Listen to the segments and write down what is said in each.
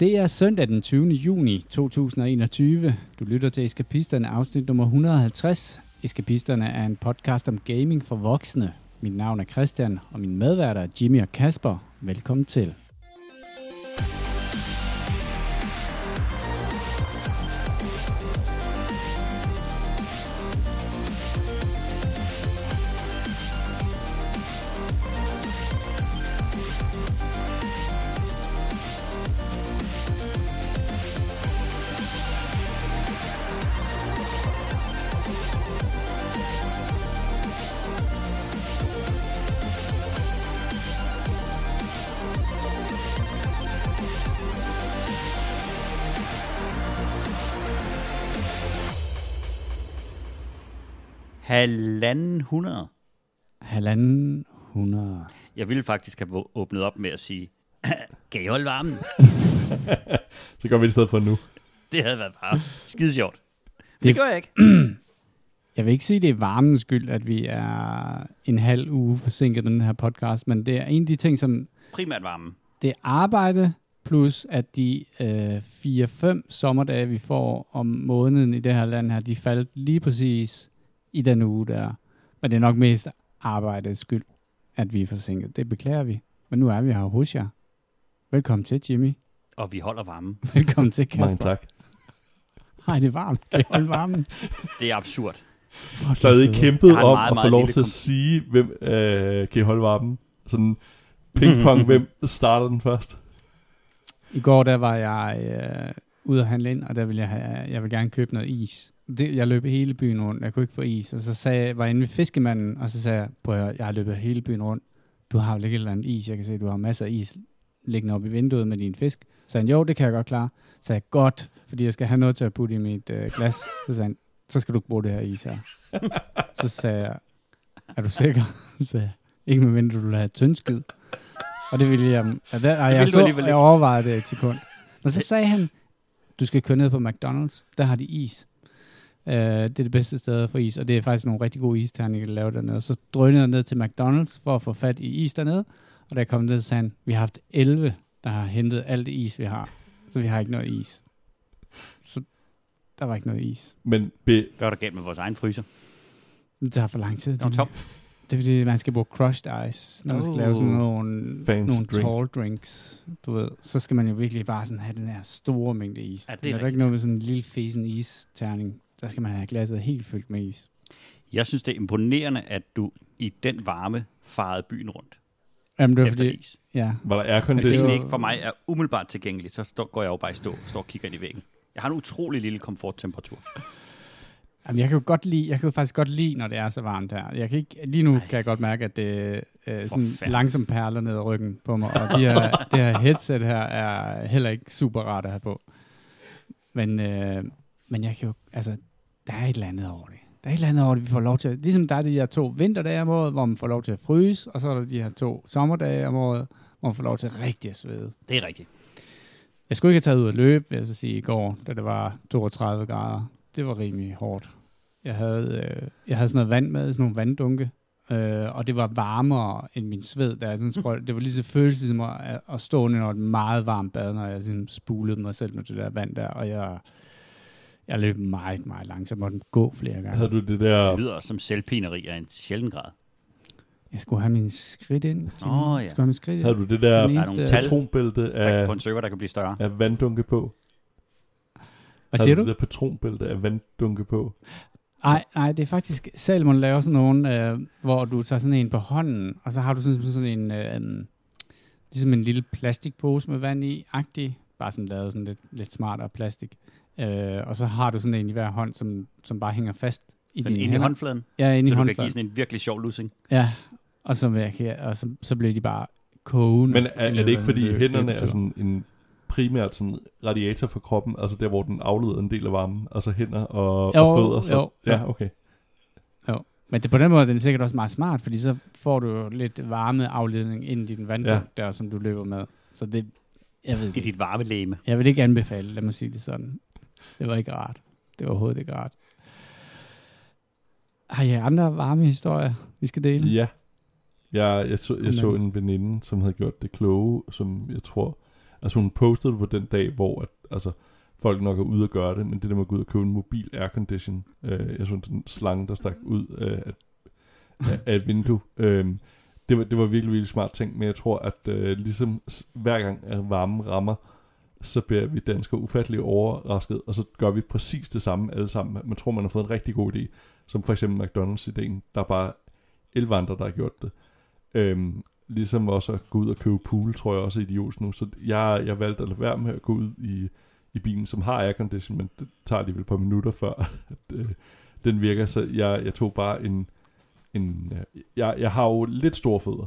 Det er søndag den 20. juni 2021. Du lytter til Eskapisterne, afsnit nummer 150. Eskapisterne er en podcast om gaming for voksne. Mit navn er Christian, og min medværter er Jimmy og Kasper. Velkommen til. Halvanden hundrede. Halvanden hundrede. Jeg ville faktisk have åbnet op med at sige, kan I holde varmen? Så går vi i stedet for nu. Det havde været bare skide sjovt. Det, Det- det gør jeg ikke. Jeg vil ikke sige, det er varmens skyld, at vi er en halv uge forsinket med den her podcast, men det er en af de ting, som Primært varmen. det er arbejde, plus at de øh, 4-5 sommerdage, vi får om måneden i det her land her, de faldt lige præcis i den uge der. Men det er nok mest arbejdets skyld, at vi er forsinket. Det beklager vi. Men nu er vi her hos jer. Velkommen til, Jimmy. Og vi holder varmen. Velkommen til, Kasper. Mange tak. Hej, det er varmt. Kan I holde varmen? Det er absurd. Så havde I kæmpet om meget, at få lov til at sige, hvem øh, kan I holde varmen? Sådan pingpong, hvem starter den først? I går der var jeg øh, ude at handle ind, og der ville jeg, have, jeg vil gerne købe noget is. Det, jeg løb hele byen rundt, jeg kunne ikke få is, og så sagde, var jeg inde ved fiskemanden, og så sagde jeg, prøv at høre, jeg har løbet hele byen rundt. Du har vel ikke et eller andet is, jeg kan se, du har masser af is liggende oppe i vinduet med din fisk. Så sagde han, jo, det kan jeg godt klare. Så sagde jeg, godt, fordi jeg skal have noget til at putte i mit øh, glas. Så sagde han, så skal du ikke bruge det her is her. så sagde jeg, er du sikker? Så sagde jeg, ikke med mindre du vil have tyndskid. Og det ville jeg, ja, der, og jeg, stod, jeg overvejede det et sekund. Og så sagde han, du skal køre ned på McDonald's, der har de is. Uh, det er det bedste sted for is, og det er faktisk nogle rigtig gode isterninger, der laver dernede. Og så drønede jeg ned til McDonald's for at få fat i is dernede, og da jeg kom ned, så sagde han, vi har haft 11, der har hentet alt det is, vi har. Så vi har ikke noget is. Så der var ikke noget is. Men be, Hvad var der galt med vores egen fryser? Det tager for lang tid. Den var tom. Det er fordi, man skal bruge crushed ice, når man skal lave sådan Oh. nogle, Fancy nogle drinks. tall drinks. Du ved, så skal man jo virkelig bare sådan have den her store mængde is. Ja, det er der er ikke noget med sådan en lille fesen is-terning. Der skal man have glasset helt fyldt med is. Jeg synes, det er imponerende, at du i den varme farede byen rundt Jamen, det var efter fordi, is. ja. var der Hvis aircondition? tingene var- ikke for mig er umiddelbart tilgængeligt, så står, går jeg jo bare i stå, står og kigger ind i væggen. Jeg har en utrolig lille komforttemperatur. Jamen, jeg kan jo godt lide, jeg kan jo faktisk godt lide, når det er så varmt her. Jeg kan ikke, lige nu kan jeg godt mærke, at det øh, sådan langsomt perler ned ad ryggen på mig, og de her, det her headset her er heller ikke super rart at have på. Men, øh, men jeg kan jo, altså, der er et eller andet over det. Der er et eller andet over det, vi får lov til. Ligesom der er de her to vinterdage om året, hvor man får lov til at fryse, og så er der de her to sommerdage om året, hvor man får lov til rigtig at svede. Det er rigtigt. Jeg skulle ikke have taget ud at løbe, vil jeg så sige, i går, da det var 32 grader. Det var rimelig hårdt. Jeg havde, øh, jeg havde sådan noget vand med, sådan nogle vanddunke, øh, og det var varmere end min sved. Der sådan sprøjt. Det var lige så føles ligesom at, at stå under et meget varmt bad, når jeg sådan spulede mig selv med det der vand der, og jeg, jeg løb meget, meget langsomt, måtte gå flere gange. Havde du det Det der... lyder som selvpineri af en sjælden grad. Jeg skulle have min skridt ind. Åh, ja. Jeg skulle have min skridt ind. Havde du det der Der er patronbælte af, på en server, der kan blive større. af vanddunke på? Hvad siger Havde du? det der patronbælte af vanddunke på? Nej, nej, det er faktisk, Salmon laver sådan nogen, øh, hvor du tager sådan en på hånden, og så har du sådan, sådan en, øh, ligesom en lille plastikpose med vand i, agtig, bare sådan lavet sådan lidt, lidt smartere plastik. Øh, og så har du sådan en i hver hånd, som, som bare hænger fast i Den dine inde i håndfladen, Ja, inde i så du kan håndfladen. give sådan en virkelig sjov lussing. Ja, og så, vil jeg, kan- og så, så bliver de bare kogende. Men er, er det ikke fordi løb- hænderne er sådan en primært sådan radiator for kroppen, altså der, hvor den afleder en del af varmen, altså hænder og, Jo, og fødder? Så, jo, ja, jo. okay. Men det, på den måde er det sikkert også meget smart, fordi så får du jo lidt varme afledning ind i din vanddunk, ja. der, som du løber med. Så det, jeg ved I det ikke. dit varme læme. Jeg vil ikke anbefale, lad mig sige det sådan. Det var ikke rart. Det var overhovedet ikke rart. Har I andre varme historier, vi skal dele? Ja. Jeg, jeg, så, jeg så en veninde, som havde gjort det kloge, som jeg tror... Altså hun postede det på den dag, hvor at, altså, folk nok er ude at gøre det, men det der med at gå ud og købe en mobil aircondition, øh, jeg synes, en slange, der stak ud øh, af, af, et vindue, øh, det, var, det var virkelig, virkelig smart ting, men jeg tror, at øh, ligesom hver gang at varmen rammer, så bliver vi danskere ufattelig overrasket, og så gør vi præcis det samme alle sammen. Man tror, man har fået en rigtig god idé, som for eksempel McDonald's-ideen. Der er bare 11 andre, der har gjort det. Øhm, ligesom også at gå ud og købe pool, tror jeg også er idiot nu. Så jeg, jeg valgte at lade være med at gå ud i, i bilen, som har aircondition, men det tager alligevel et par minutter før, at øh, den virker. Så jeg, jeg tog bare en... en øh, jeg, jeg har jo lidt store fødder,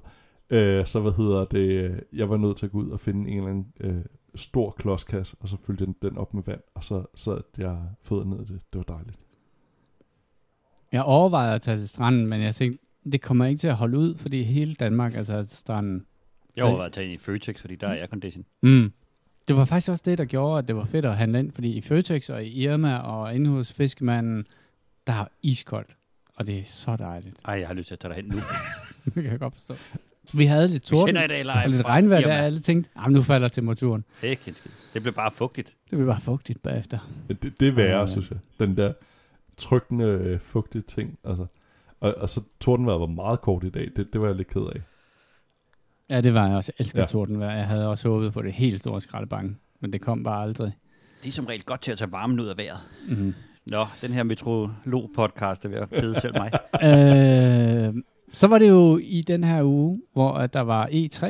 øh, så hvad hedder det... Jeg var nødt til at gå ud og finde en eller anden øh, stor klodskasse, og så fyldte den, den op med vand, og så sad jeg fødder ned i det. Det var dejligt. Jeg overvejede at tage til stranden, men jeg tænkte, det kommer ikke til at holde ud, fordi hele Danmark er taget til stranden. Jeg har været taget ind i Føtex, fordi der er aircondition. Mm. Det var faktisk også det, der gjorde, at det var fedt at handle ind, fordi i Føtex og i Irma og inde hos Fiskemanden, der er iskoldt, og det er så dejligt. Ej, jeg har lyst til at tage dig hen nu. det kan jeg godt forstå. Vi havde lidt Vi torden sender i dag live og lidt regnvejr, der alle tænkte, "Jamen, nu falder temperaturen. Skid. Det blev bare fugtigt. Det bliver bare fugtigt bagefter. Det, det er værre, Ja. synes jeg. Den der trykkende, øh, fugtige ting. Altså. Og, og så tordenvejret var meget kort i dag. Det, det var jeg lidt ked af. Ja, det var jeg også. Jeg elsker Ja. tordenvejr. Jeg havde også håbet på det helt store skraldebanke, men det kom bare aldrig. Det er som regel godt til at tage varmen ud af vejret. Mm. Nå, den her metrolog-podcast er ved at kede selv mig. øh, så var det jo i den her uge, hvor at der var E3,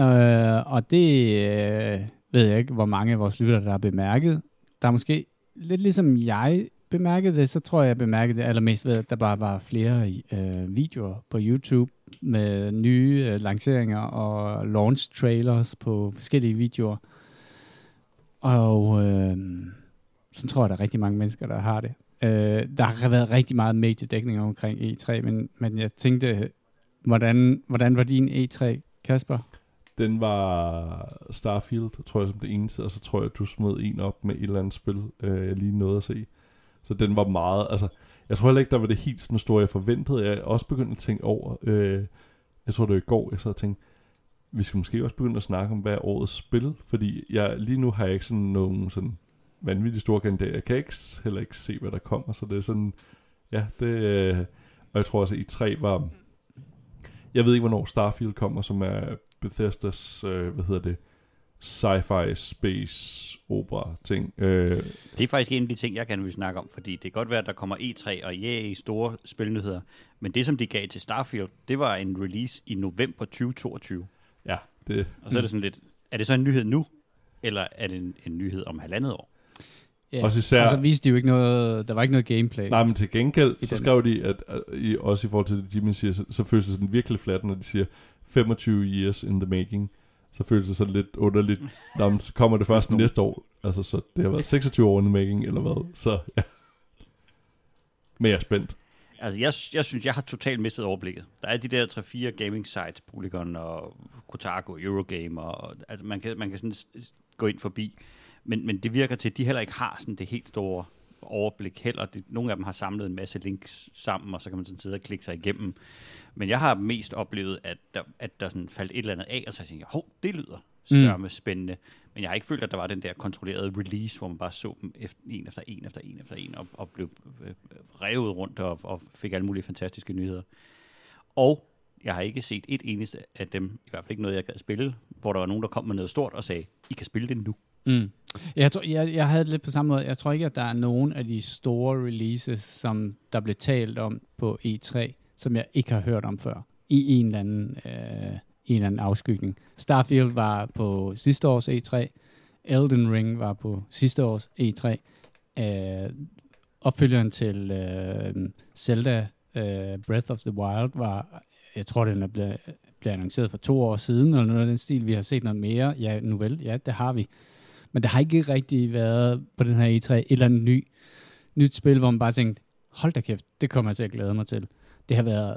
øh, og det øh, ved jeg ikke, hvor mange af vores lyttere, der har bemærket. Der er måske lidt ligesom jeg bemærkede det, så tror jeg, jeg bemærkede det allermest ved, at der bare var flere øh, videoer på YouTube med nye øh, lanceringer og launch trailers på forskellige videoer. Og øh, så tror jeg, der er rigtig mange mennesker, der har det. Øh, der har været rigtig meget mediedækning omkring E3, men, men jeg tænkte, hvordan, hvordan var din E3, Kasper? Den var Starfield, tror jeg, som det eneste. Og så tror jeg, du smed en op med et eller andet spil, øh, jeg lige nåede at se. Så den var meget... Altså, jeg tror heller ikke, der var det helt sådan store, jeg forventede. Jeg også begyndt at tænke over... Øh, jeg tror, det var i går, jeg så og tænkte, vi skal måske også begynde at snakke om, hvad er årets spil. Fordi jeg, lige nu har jeg ikke sådan nogen sådan vanvittigt store kandidater. Jeg kan ikke, heller ikke se, hvad der kommer. Så det er sådan... Ja, det... Øh, og jeg tror også, at i 3 var... Jeg ved ikke, hvornår Starfield kommer, som er Bethesdas, øh, hvad hedder det, sci-fi space opera ting. Øh, Det er faktisk en af de ting, jeg gerne vil snakke om, fordi det kan godt være, at der kommer E3 og EA store spilnyheder, men det, som de gav til Starfield, det var en release i november 2022. ja, det, Og så er det sådan lidt, er det så en nyhed nu, eller er det en, en nyhed om halvandet år? Ja, Også især- Og så viste de jo ikke noget, der var ikke noget gameplay. Nej, men til gengæld, I så skrev de, at, at i, også i forhold til det, Jimmy siger, så, så føles det sådan virkelig flat, når de siger 25 years in the making. Så føles det sådan lidt underligt. Nå, men så kommer det først næste år. Altså, så det har været 26 år in the making, eller hvad? Så ja. Men jeg er spændt. Altså, jeg, jeg synes, jeg har totalt mistet overblikket. Der er de der 3-4 gaming sites, Polygon og Kotaku, Eurogame, og altså, man kan, man kan sådan gå ind forbi. Men, men det virker til, at de heller ikke har sådan det helt store overblik heller. Det, nogle af dem har samlet en masse links sammen, og så kan man sådan sidde og klikke sig igennem. Men jeg har mest oplevet, at der, at der sådan faldt et eller andet af, og så tænkte jeg, hov, det lyder sørme spændende. Men jeg har ikke følt, at der var den der kontrollerede release, hvor man bare så dem efter, en efter en efter en efter en, og, og blev øh, revet rundt og, og fik alle mulige fantastiske nyheder. Og jeg har ikke set et eneste af dem, i hvert fald ikke noget, jeg gad spille, hvor der var nogen, der kom med noget stort og sagde, I kan spille det nu. Mm. Jeg, tror, jeg, jeg havde det lidt på samme måde. Jeg tror ikke, at der er nogen af de store releases, som der blev talt om på E3, som jeg ikke har hørt om før. I en eller anden, øh, en eller anden afskygning. Starfield var på sidste års E3. Elden Ring var på sidste års E3. Øh, opfølgeren til øh, Zelda øh, Breath of the Wild var, jeg tror, den er blevet, øh, blev annonceret for to år siden, eller noget af den stil. Vi har set noget mere. Ja, nu vel, ja, det har vi. Men der har ikke rigtig været på den her E3 et eller andet ny, nyt spil, hvor man bare tænkte, hold da kæft, det kommer jeg til at glæde mig til. Det har været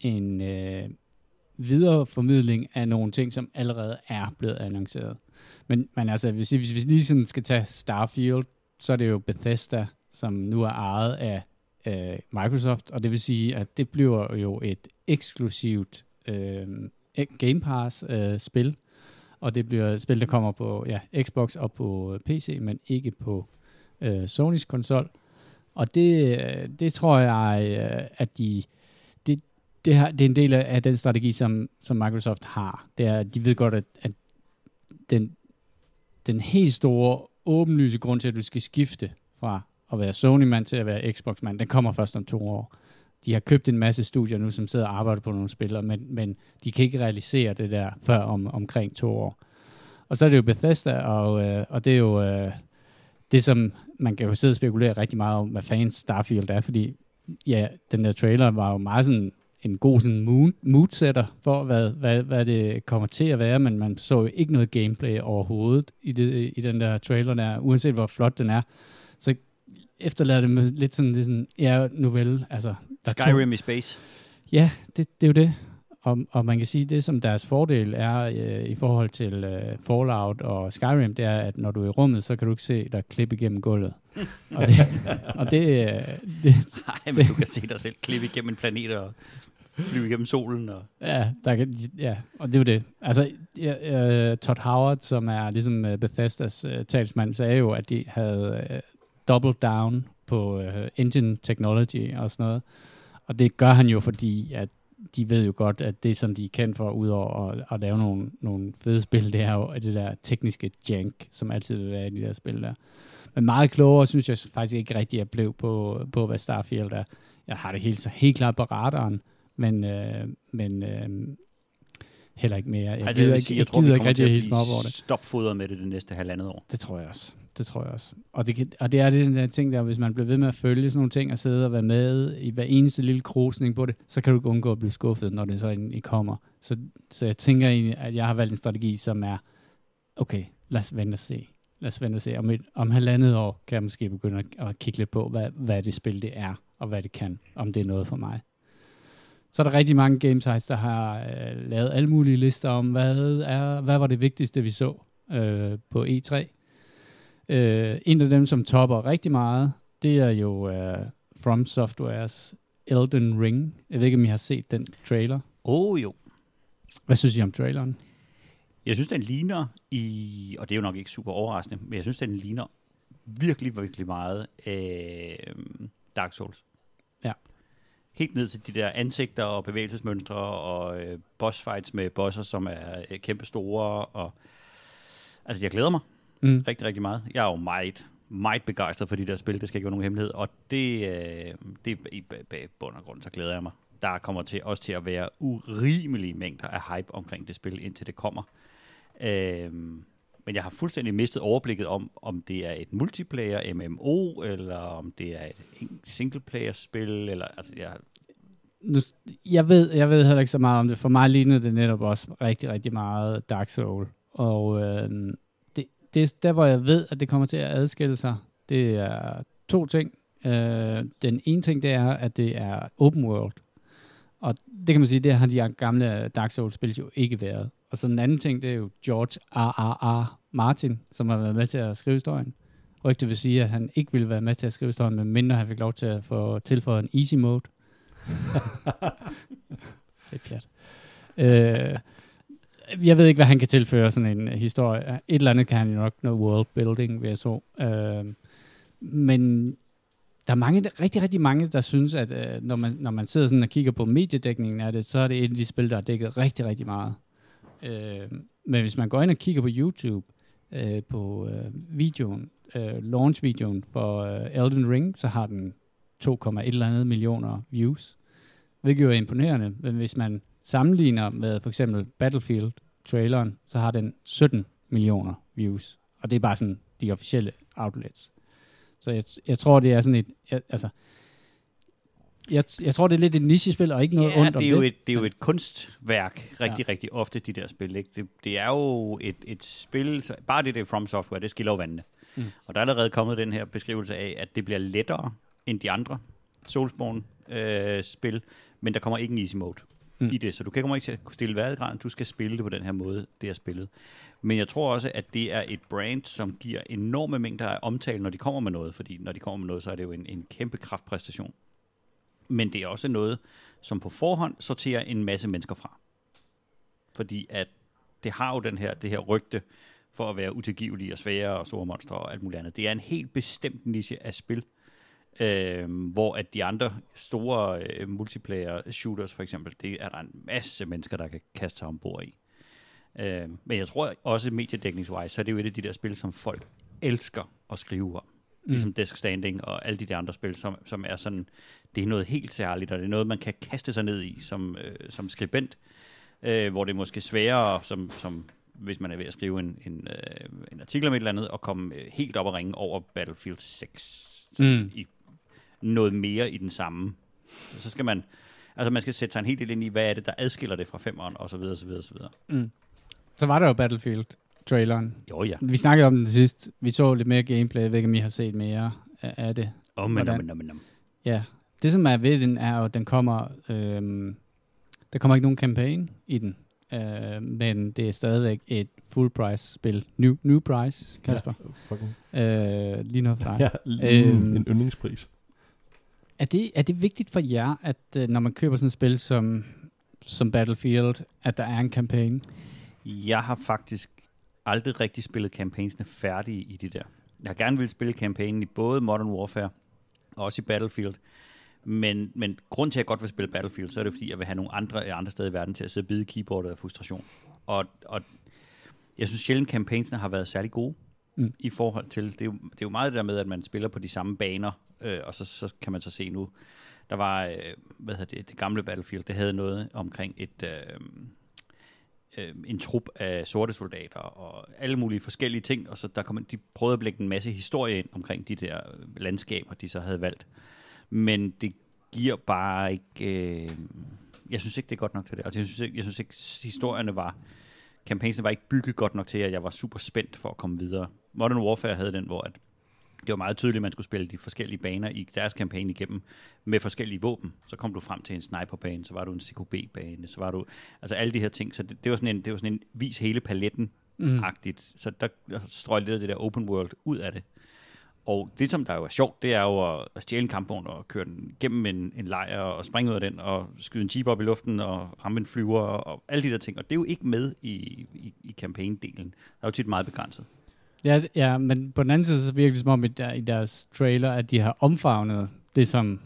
en øh, videreformidling af nogle ting, som allerede er blevet annonceret. Men, men altså, hvis, hvis vi lige sådan skal tage Starfield, så er det jo Bethesda, som nu er ejet af øh, Microsoft, og det vil sige, at det bliver jo et eksklusivt øh, Game Pass øh, spil, og det bliver et spil, der kommer på ja, Xbox og på øh, PC, men ikke på øh, Sonys konsol. Og det, øh, det tror jeg, øh, at de, det, det, her, det er en del af, den strategi, som, som Microsoft har. Det er, de ved godt, at, at den, den helt store, åbenlyse grund til, at du skal skifte fra at være Sony-mand til at være Xbox-mand, den kommer først om to år. De har købt en masse studier nu, som sidder og arbejder på nogle spillere, men, men de kan ikke realisere det der før om, omkring to år. Og så er det jo Bethesda, og, øh, og det er jo øh, det, som man kan jo sidde og spekulere rigtig meget om, hvad fans Starfield er, fordi ja, den der trailer var jo meget sådan en god sådan moodsetter for, hvad, hvad, hvad det kommer til at være, men man så jo ikke noget gameplay overhovedet i, det, i den der trailer der, uanset hvor flot den er. Så efterlader det med lidt sådan, lidt sådan ja, novelle. Altså, der Skyrim to, i space. Ja, det, det er jo det. Og, og man kan sige, det som deres fordel er øh, i forhold til øh, Fallout og Skyrim, det er, at når du er i rummet, så kan du ikke se dig klippe igennem gulvet. og det, og det, øh, det Nej, men du kan se dig selv klippe igennem en planet og flyve igennem solen. Og... Ja, der kan, ja, og det er jo det. Altså, ja, uh, Todd Howard, som er ligesom uh, Bethesdas uh, talsmand, sagde jo, at de havde uh, double down på uh, engine technology og sådan noget. Og det gør han jo, fordi at de ved jo godt, at det, som de er kendt for, udover at, at lave nogle, nogle fede spil, det er jo det der tekniske jank, som altid vil være i de der spil der. Men meget klogere synes jeg faktisk ikke rigtigt, at jeg blev på, på hvad Starfield er. Jeg har det helt, helt klart på radaren, men, øh, men øh, heller ikke mere. Jeg altså, gider, jeg ikke, sige, jeg, jeg tror, gider ikke rigtig til at hisse mig op over blive det. stopfodret med det det næste halvandet år. Det tror jeg også. Det tror jeg også. Og det, kan, og det er det den der ting der, hvis man bliver ved med at følge sådan nogle ting og sidde og være med i hver eneste lille krusning på det, så kan du ikke undgå at blive skuffet, når det så egentlig kommer. Så, så jeg tænker egentlig, at jeg har valgt en strategi, som er, okay, lad os vente og se. Lad os vente og se. Om, et, om halvandet år kan jeg måske begynde at, at kigge lidt på, hvad, hvad det spil det er, og hvad det kan, om det er noget for mig. Så er der rigtig mange gamesites, der har øh, lavet alle mulige lister om, hvad, er, hvad var det vigtigste, vi så øh, på E3. Øh, en af dem, som topper rigtig meget, det er jo øh, From Softwares Elden Ring. Jeg ved ikke, om I har set den trailer. Åh oh, jo. Hvad synes I om traileren? Jeg synes, den ligner i, og det er jo nok ikke super overraskende, men jeg synes, den ligner virkelig, virkelig meget øh, Dark Souls. Ja. Helt ned til de der ansigter og bevægelsesmønstre og øh, boss fights med bosser, som er øh, kæmpe store. Og, altså, jeg glæder mig Mm. rigtig, rigtig meget. Jeg er jo meget, meget begejstret for de der spil, det skal ikke være nogen hemmelighed. Og det, øh, det i bund og grund, så glæder jeg mig. Der kommer til også til at være urimelige mængder af hype omkring det spil, indtil det kommer. Øhm, men jeg har fuldstændig mistet overblikket om, om det er et multiplayer MMO, eller om det er et singleplayer-spil, eller altså, jeg, Nu, jeg, ved, jeg ved heller ikke så meget om det. For mig lignede det netop også rigtig, rigtig meget Dark Soul. Og øh, det, der, hvor jeg ved, at det kommer til at adskille sig, det er to ting. Øh, den ene ting, det er, at det er open world. Og det kan man sige, det har de gamle Dark Souls-spil jo ikke været. Og så den anden ting, det er jo George R.R.R. Martin, som har været med til at skrive historien. Rygte vil sige, at han ikke ville være med til at skrive historien, men mindre han fik lov til at få tilføjet en easy mode. det er pjat. Øh, jeg ved ikke, hvad han kan tilføre sådan en øh, historie. Et eller andet kan han jo nok noget world building, vil jeg så. Øh, men der er mange, rigtig, rigtig mange, der synes, at øh, når, man, når man sidder sådan og kigger på mediedækningen af det, så er det et af de spil, der er dækket rigtig, rigtig meget. Øh, men hvis man går ind og kigger på YouTube, øh, på øh, videoen, øh, launch-videoen for øh, Elden Ring, så har den 2,1 eller andet millioner views, hvilket jo er imponerende. Men hvis man sammenligner med for eksempel Battlefield, Battlefield-traileren, så har den 17 millioner views. Og det er bare sådan de officielle outlets. Så jeg, jeg tror, det er sådan et... Jeg, altså, jeg, jeg tror, det er lidt et nichespil, og ikke noget ja, ondt om det er, jo det. et, det er jo et kunstværk, rigtig, Ja. rigtig ofte, de der spil. Ikke? Det, det er jo et, et spil, så bare det der From Software, det skiller jo vandene. Mm. Og der er allerede kommet den her beskrivelse af, at det bliver lettere end de andre Soulsborne-spil, men der kommer ikke en easy mode Mm. i det, så du kan kommer ikke til at kunne stille værdigræn, du skal spille det på den her måde, det er spillet. Men jeg tror også, at det er et brand, som giver enorme mængder af omtale, når de kommer med noget, fordi når de kommer med noget, så er det jo en, en kæmpe kraftpræstation. Men det er også noget, som på forhånd sorterer en masse mennesker fra. Fordi at det har jo den her, det her rygte for at være utilgivelige og svære og store monstre og alt muligt andet. Det er en helt bestemt niche af spil, øh, hvor at de andre store øh, multiplayer shooters for eksempel, det er der en masse mennesker, der kan kaste sig ombord i. Øh, men jeg tror også mediedækningswise, så er det jo et af de der spil, som folk elsker at skrive om. Mm. Ligesom Desk Standing og alle de der andre spil, som, som er sådan, det er noget helt særligt, og det er noget, man kan kaste sig ned i som, øh, som skribent, øh, hvor det er måske sværere, som, som hvis man er ved at skrive en, en, øh, en artikel om et eller andet, og komme øh, helt op og ringe over Battlefield 6. Mm. I noget mere i den samme. Så skal man, altså man skal sætte sig en helt del ind i, hvad er det, der adskiller det fra femeren, og så videre, så videre, så videre. Mm. Så var der jo Battlefield-traileren. Jo ja. Vi snakkede om den sidst. Vi så lidt mere gameplay. Jeg ved ikke, om I har set mere af, det. Oh, men, men, men, men. Ja. Det, som er ved den, er jo, at den kommer... Øhm, der kommer ikke nogen campaign i den. Øh, men det er stadigvæk et full price spil. New, new price, Kasper. Ja, fucking. Øh, lige noget for dig. Ja, øhm. en yndlingspris. Er det, er det vigtigt for jer, at øh, når man køber sådan et spil som, som Battlefield, at der er en campaign? Jeg har faktisk aldrig rigtig spillet campaignsene færdige i de der. Jeg har gerne vil spille kampagnen i både Modern Warfare og også i Battlefield. Men, men grund til, at jeg godt vil spille Battlefield, så er det fordi, jeg vil have nogle andre, øh, andre steder i verden til at sidde og bide keyboardet af frustration. Og, og jeg synes sjældent, kampagnerne har været særlig gode Mm. i forhold til, det er, jo, det er jo meget det der med, at man spiller på de samme baner, øh, og så, så kan man så se nu, der var, øh, hvad hedder det, det gamle Battlefield, det havde noget omkring et, øh, øh, en trup af sorte soldater og alle mulige forskellige ting, og så der kom, de prøvede at blække en masse historie ind omkring de der landskaber, de så havde valgt. Men det giver bare ikke... Øh, jeg synes ikke, det er godt nok til det. Altså, jeg synes ikke, jeg synes ikke historierne var... Kampagnen var ikke bygget godt nok til, at jeg var super spændt for at komme videre. Modern Warfare havde den, hvor at det var meget tydeligt, at man skulle spille de forskellige baner i deres kampagne igennem med forskellige våben. Så kom du frem til en sniperbane, så var du en CKB-bane, så var du... Altså alle de her ting. Så det, det var sådan en, det var sådan en vis hele paletten Mm. Så der, der strøg lidt af det der open world ud af det. Og det, som der jo er sjovt, det er jo at, stjæle en kampvogn og køre den gennem en, en lejr og springe ud af den og skyde en jeep op i luften og ramme en flyver og, og alle de der ting. Og det er jo ikke med i, i, i campaign-delen. Der er jo tit meget begrænset. Ja, ja, men på den anden side, så virker det som om i, der, i deres trailer, at de har omfavnet det, som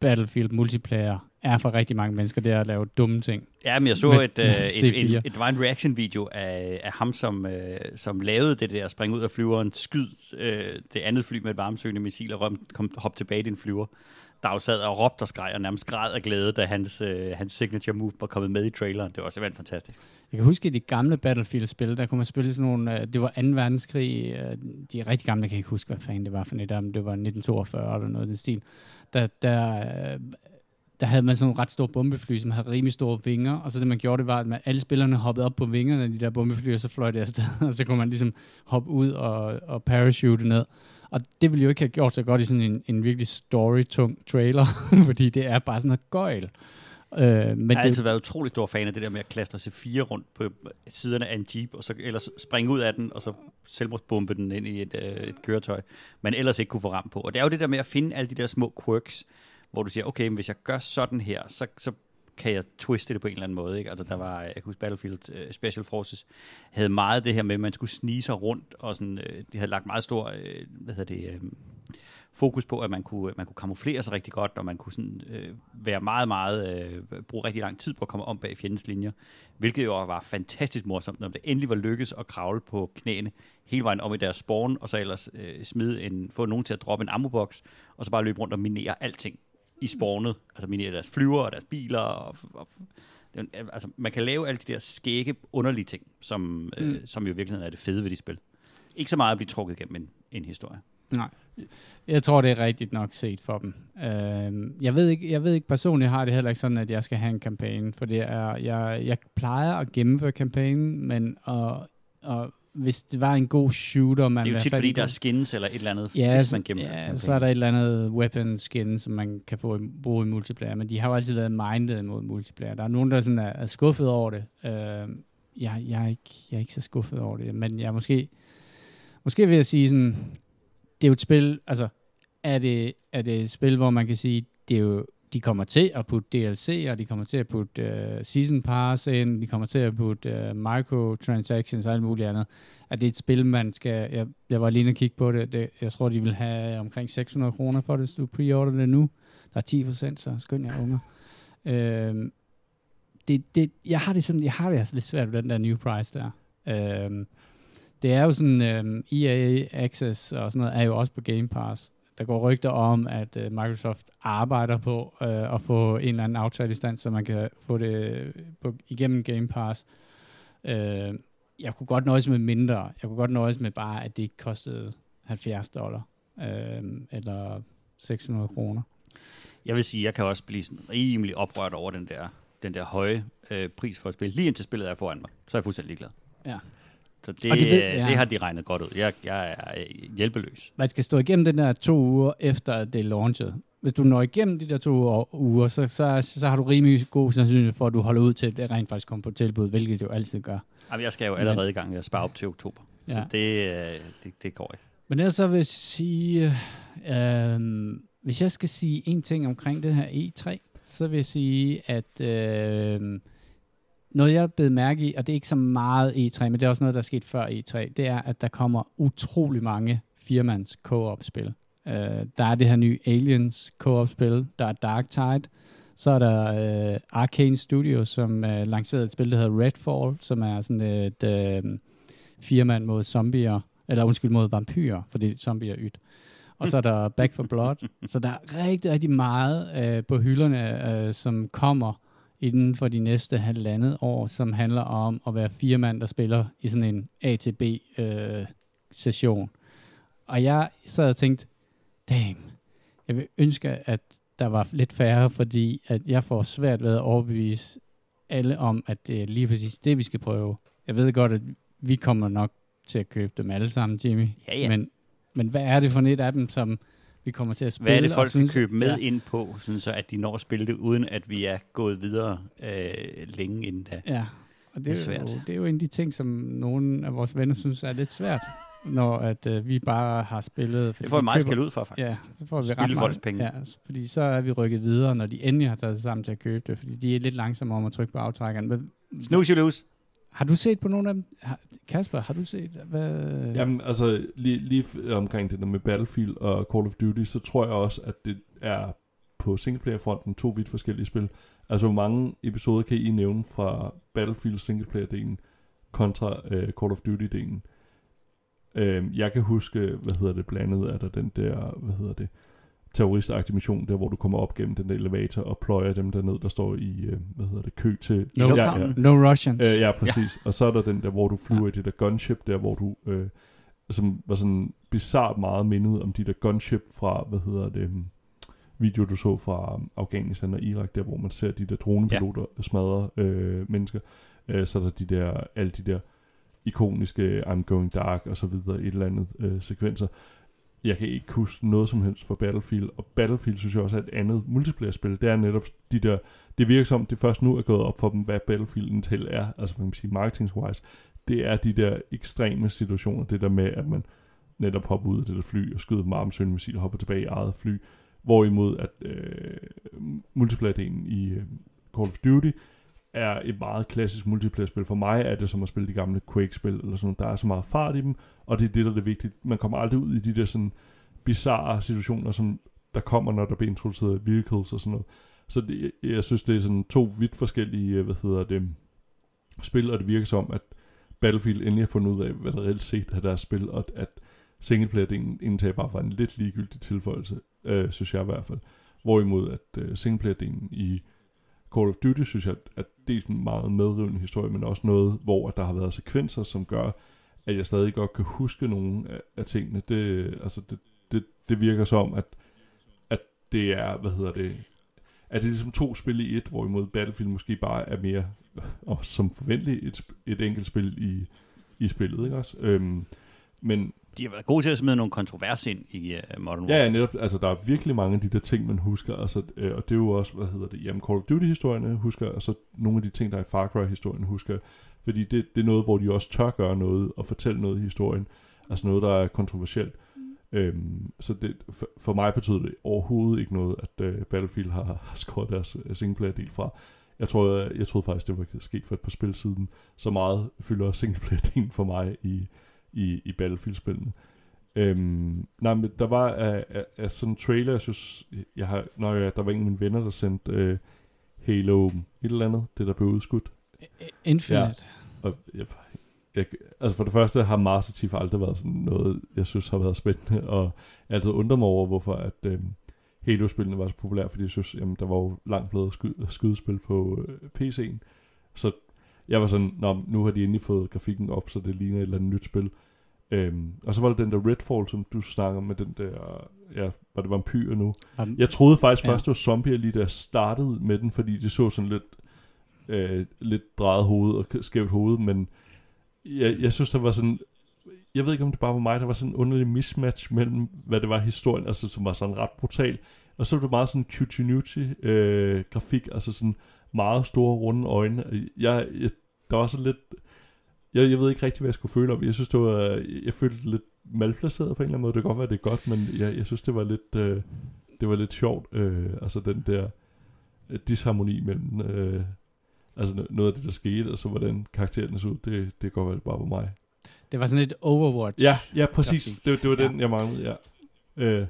Battlefield multiplayer er for rigtig mange mennesker, det er at lave dumme ting. Ja, men jeg så Med- et, øh, med et, C4. et, et, var en reaction-video af, af ham, som, øh, som lavede det der springe ud af flyveren, skyd øh, det andet fly med et varmesøgende missil og kom, kom hop tilbage i din flyver. Der jo sad og råbte og skreg og nærmest græd af glæde, da hans, øh, hans signature move var kommet med i traileren. Det var simpelthen fantastisk. Jeg kan huske, i de gamle Battlefield-spil, der kunne man spille sådan nogle, øh, det var 2. verdenskrig, øh, de er rigtig gamle, jeg kan ikke huske, hvad fanden det var for net, om det var 1942 eller noget i den stil. Der, der, øh, der havde man sådan nogle ret store bombefly, som havde rimelig store vinger, og så det man gjorde, det var, at man, alle spillerne hoppede op på vingerne af de der bombefly, og så fløj det afsted, og så kunne man ligesom hoppe ud og, og parachute ned. Og det ville jo ikke have gjort så godt i sådan en, en virkelig story-tung trailer, fordi det er bare sådan noget gøjl. Øh, men jeg har det, altid været utrolig stor fan af det der med at klastre C4 rundt på siderne af en jeep, og så ellers springe ud af den, og så selvmordsbombe den ind i et, øh, et køretøj, man ellers ikke kunne få ramt på. Og det er jo det der med at finde alle de der små quirks, hvor du siger, okay, men hvis jeg gør sådan her, så, så kan jeg twiste det på en eller anden måde. Ikke? Altså, der var, jeg kan huske, Battlefield uh, Special Forces havde meget det her med, at man skulle snige sig rundt, og sådan, uh, de havde lagt meget stor uh, hvad hedder det, uh, fokus på, at man kunne, man kunne kamuflere sig rigtig godt, og man kunne sådan, øh, være meget, meget, øh, bruge rigtig lang tid på at komme om bag fjendens linjer, hvilket jo var fantastisk morsomt, når det endelig var lykkedes at kravle på knæene hele vejen om i deres spawn, og så ellers øh, smide en, få nogen til at droppe en ammobox, og så bare løbe rundt og minere alting i spawnet, altså minere deres flyver og deres biler, og, og altså, man kan lave alle de der skægge, underlige ting, som, øh, Mm. som jo i virkeligheden er det fede ved de spil. Ikke så meget at blive trukket igennem en, en historie. Nej. Jeg tror, det er rigtigt nok set for dem. Øh, jeg, ved ikke, jeg ved ikke personligt, har det heller ikke sådan, at jeg skal have en kampagne, for det er, jeg, jeg plejer at gennemføre kampagnen, men og, og hvis det var en god shooter, man Det er jo tit, fordi der er skins eller et eller andet, Ja, hvis så, man gennemfører ja så er der et eller andet weapon skin, som man kan få i, bruge i multiplayer, men de har jo altid været minded mod multiplayer. Der er nogen, der sådan er, er skuffet over det. Øh, jeg, jeg, er ikke, jeg er ikke så skuffet over det, men jeg er måske, måske vil jeg sige sådan, det er jo et spil, altså, er det, er det et spil, hvor man kan sige, det er jo de kommer til at putte DLC, og de kommer til at putte uh, Season Pass ind, de kommer til at putte uh, microtransactions og alt muligt andet. At det er et spil, man skal... Jeg, jeg var lige og kigge på det. det. Jeg tror, de vil have øh, omkring 600 kroner for det, hvis du preorder det nu. Der er 10 procent, så skynd jer, unger. Uh, det, det, jeg har det sådan, jeg har det altså lidt svært ved den der new price der. Uh, det er jo sådan, øhm, um, EA Access og sådan noget, er jo også på Game Pass der går rygter om, at uh, Microsoft arbejder på uh, at få en eller anden aftale i stand, så man kan få det på, igennem Game Pass. Uh, jeg kunne godt nøjes med mindre. Jeg kunne godt nøjes med bare, at det ikke kostede 70 dollar. Uh, eller 600 kroner. Jeg vil sige, jeg kan også blive sådan rimelig oprørt over den der, den der høje øh, pris for at spille. Lige indtil spillet er foran mig, så er jeg fuldstændig ligeglad. Ja. Så det, det, ved, ja. det har de regnet godt ud. Jeg, jeg er hjælpeløs. Man skal stå igennem den der to uger efter, det er launchet. Hvis du når igennem de der to uger, så, så, så har du rimelig god sandsynlighed for, at du holder ud til, at det rent faktisk kommer på tilbud, hvilket det jo altid gør. Jamen, jeg skal jo allerede i gang med at spare op til oktober. Ja. Så det, øh, det, det går ikke. Men ellers så vil jeg sige, øh, hvis jeg skal sige en ting omkring det her E3, så vil jeg sige, at øh, noget, jeg blevet mærke i, og det er ikke så meget E3, men det er også noget, der er sket før E3, det er, at der kommer utrolig mange firmands co-op-spil. Uh, der er det her nye Aliens co-op-spil, der er Dark Tide, så er der uh, Arcane Studios, som uh, lancerede et spil, der hedder Redfall, som er sådan et uh, firmand mod zombier, eller undskyld, mod vampyrer, fordi zombier er ydt. Og så er der Back for Blood. så der er rigtig, rigtig meget uh, på hylderne, uh, som kommer inden for de næste halvandet år, som handler om at være fire mand, der spiller i sådan en ATB-session. Øh, og jeg sad og tænkte, damn, jeg vil ønske, at der var lidt færre, fordi at jeg får svært ved at overbevise alle om, at det er lige præcis det, vi skal prøve. Jeg ved godt, at vi kommer nok til at købe dem alle sammen, Jimmy. Ja, ja. Men, men hvad er det for et af dem, som vi kommer til at spille. Hvad er det, folk skal købe med ja. ind på, sådan så at de når at spille det, uden at vi er gået videre øh, længe inden da? Ja, og det, det, er, svært. Jo, det er jo en af de ting, som nogle af vores venner synes er lidt svært, når at øh, vi bare har spillet. Det får vi meget skal ud for, faktisk. Ja, så får vi ret folks penge. Ja, fordi så er vi rykket videre, når de endelig har taget sig sammen til at købe det, fordi de er lidt langsomme om at trykke på aftrækkeren. Snooze, you lose. Har du set på nogle af dem? Kasper, har du set? Hvad? Jamen, altså, lige, lige omkring det der med Battlefield og Call of Duty, så tror jeg også, at det er på singleplayer-fronten to vidt forskellige spil. Altså, hvor mange episoder kan I nævne fra Battlefield singleplayer-delen kontra uh, Call of Duty-delen? Uh, jeg kan huske, hvad hedder det, blandet er der den der, hvad hedder det, terroristagtig mission, der hvor du kommer op gennem den der elevator og pløjer dem der ned, der står i, øh, hvad hedder det, kø til... No, ja, ja. no Russians. Øh, ja, præcis. Ja. Og så er der den der, hvor du flyver ja. i det der gunship, der hvor du, øh, som var sådan bizart meget mindet om de der gunship fra, hvad hedder det, um, video du så fra Afghanistan og Irak, der hvor man ser de der dronepiloter ja. smadre øh, mennesker. Øh, så er der de der, alle de der ikoniske I'm Going Dark og så videre, et eller andet øh, sekvenser jeg kan ikke huske noget som helst for Battlefield, og Battlefield synes jeg også er et andet multiplayer-spil. Det er netop de der, det virker som, det først nu er gået op for dem, hvad Battlefield til er, altså man kan sige, marketing-wise. Det er de der ekstreme situationer, det der med, at man netop hopper ud af det der fly og skyder med armsøgende og hopper tilbage i eget fly. Hvorimod at øh, multiplayer-delen i øh, Call of Duty er et meget klassisk multiplayer-spil. For mig er det som at spille de gamle Quake-spil, eller sådan Der er så meget fart i dem, og det er det, der er det vigtige. Man kommer aldrig ud i de der sådan bizarre situationer, som der kommer, når der bliver introduceret vehicles og sådan noget. Så det, jeg synes, det er sådan to vidt forskellige, øh, hvad hedder det, spil, og det virker som, at Battlefield endelig har fundet ud af, hvad der reelt set er deres spil, og at singleplayer-delen indtager bare var en lidt ligegyldig tilføjelse, øh, synes jeg i hvert fald. Hvorimod at øh, singleplayer-delen i Call of Duty, synes jeg, at det er en meget medrivende historie, men også noget, hvor der har været sekvenser, som gør, at jeg stadig godt kan huske nogle af, af tingene. Det, altså det, det, det virker som, at, at det er, hvad hedder det, at det er ligesom to spil i et, hvorimod Battlefield måske bare er mere, og som forventeligt, et, et enkelt spil i, i spillet, ikke også? Øhm, men de har været gode til at smide nogle kontroverser ind i uh, Modern Warfare. Ja, ja, netop. Altså, der er virkelig mange af de der ting, man husker. Altså, øh, og det er jo også, hvad hedder det, jamen Call of Duty-historierne husker, og så nogle af de ting, der er i Far Cry-historien husker. Fordi det, det er noget, hvor de også tør gøre noget og fortælle noget i historien. Altså noget, der er kontroversielt. Øhm, så det, for, for mig betyder det overhovedet ikke noget, at øh, Battlefield har, har skåret deres øh, singleplayer-del fra. Jeg tror, jeg, jeg troede faktisk, det var sket for et par spil siden. Så meget fylder singleplayer-delen for mig i, i, i Battlefield-spillene. Øhm, nej, men der var af, af, af sådan en trailer, jeg synes, jeg har, når jeg, der var en af mine venner, der sendte øh, Halo et eller andet, det der blev udskudt. Infinite. Og jeg, jeg, altså for det første har Master Chief aldrig været sådan noget, jeg synes har været spændende, og jeg altid undrer mig over, hvorfor at øhm, Halo-spillene var så populære, fordi jeg synes, jamen, der var jo langt bedre sky, skydespil på øh, PC'en. Så jeg var sådan, Nå, nu har de endelig fået grafikken op, så det ligner et eller andet nyt spil. Øhm, og så var der den der Redfall, som du snakker med den der, ja, var det vampyr nu? Vam- Jeg troede faktisk Ja. først, det var zombier lige jeg startede med den, fordi det så sådan lidt, øh, lidt drejet hoved og skævt hoved, men jeg, jeg synes, der var sådan, jeg ved ikke, om det bare var mig, der var sådan en underlig mismatch mellem, hvad det var historien, altså som var sådan ret brutal, og så var det meget sådan cutie øh, grafik, altså sådan meget store, runde øjne. Jeg, jeg, der var så lidt, jeg, jeg ved ikke rigtig, hvad jeg skulle føle om. Jeg synes, det var, jeg følte lidt malplaceret på en eller anden måde. Det kan godt være, det er godt, men jeg, jeg synes, det var lidt, øh, det var lidt sjovt. Øh, altså den der øh, disharmoni mellem øh, altså no- noget af det, der skete, og så hvordan karaktererne så ud. Det, det være, det bare var mig. Det var sådan lidt Overwatch. Ja, ja, præcis. Det, det var den, Ja. jeg manglede, ja. Øh,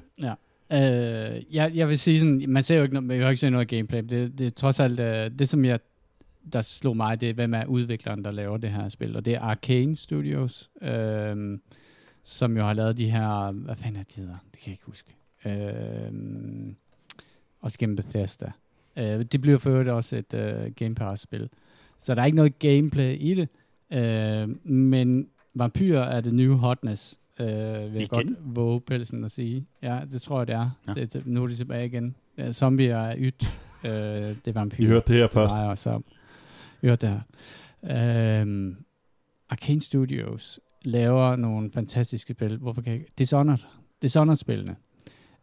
Øh, jeg, jeg vil sige sådan, man ser jo ikke man kan jo ikke se noget gameplay. Det, det er trods alt, øh, det som jeg, der slog mig, det er, hvem er udvikleren, der laver det her spil. Og det er Arcane Studios, øh, som jo har lavet de her, hvad fanden er de hedder? Det kan jeg ikke huske. Øh, også gennem Bethesda. Øh, det bliver for øvrigt også et øh, Game Pass-spil. Så der er ikke noget gameplay i det. Øh, men vampyrer er det nye hotness. Øh, vil jeg godt våge pelsen at sige. Ja, det tror jeg, det er. Nå. Det, det, nu er de tilbage igen. Ja, zombier er ydt. øh, det er vampyrer. I hørte det her det først. os om. I hørte det her. Øhm, Arcane Studios laver nogle fantastiske spil. Hvorfor kan jeg? Dishonored. Dishonored-spillene.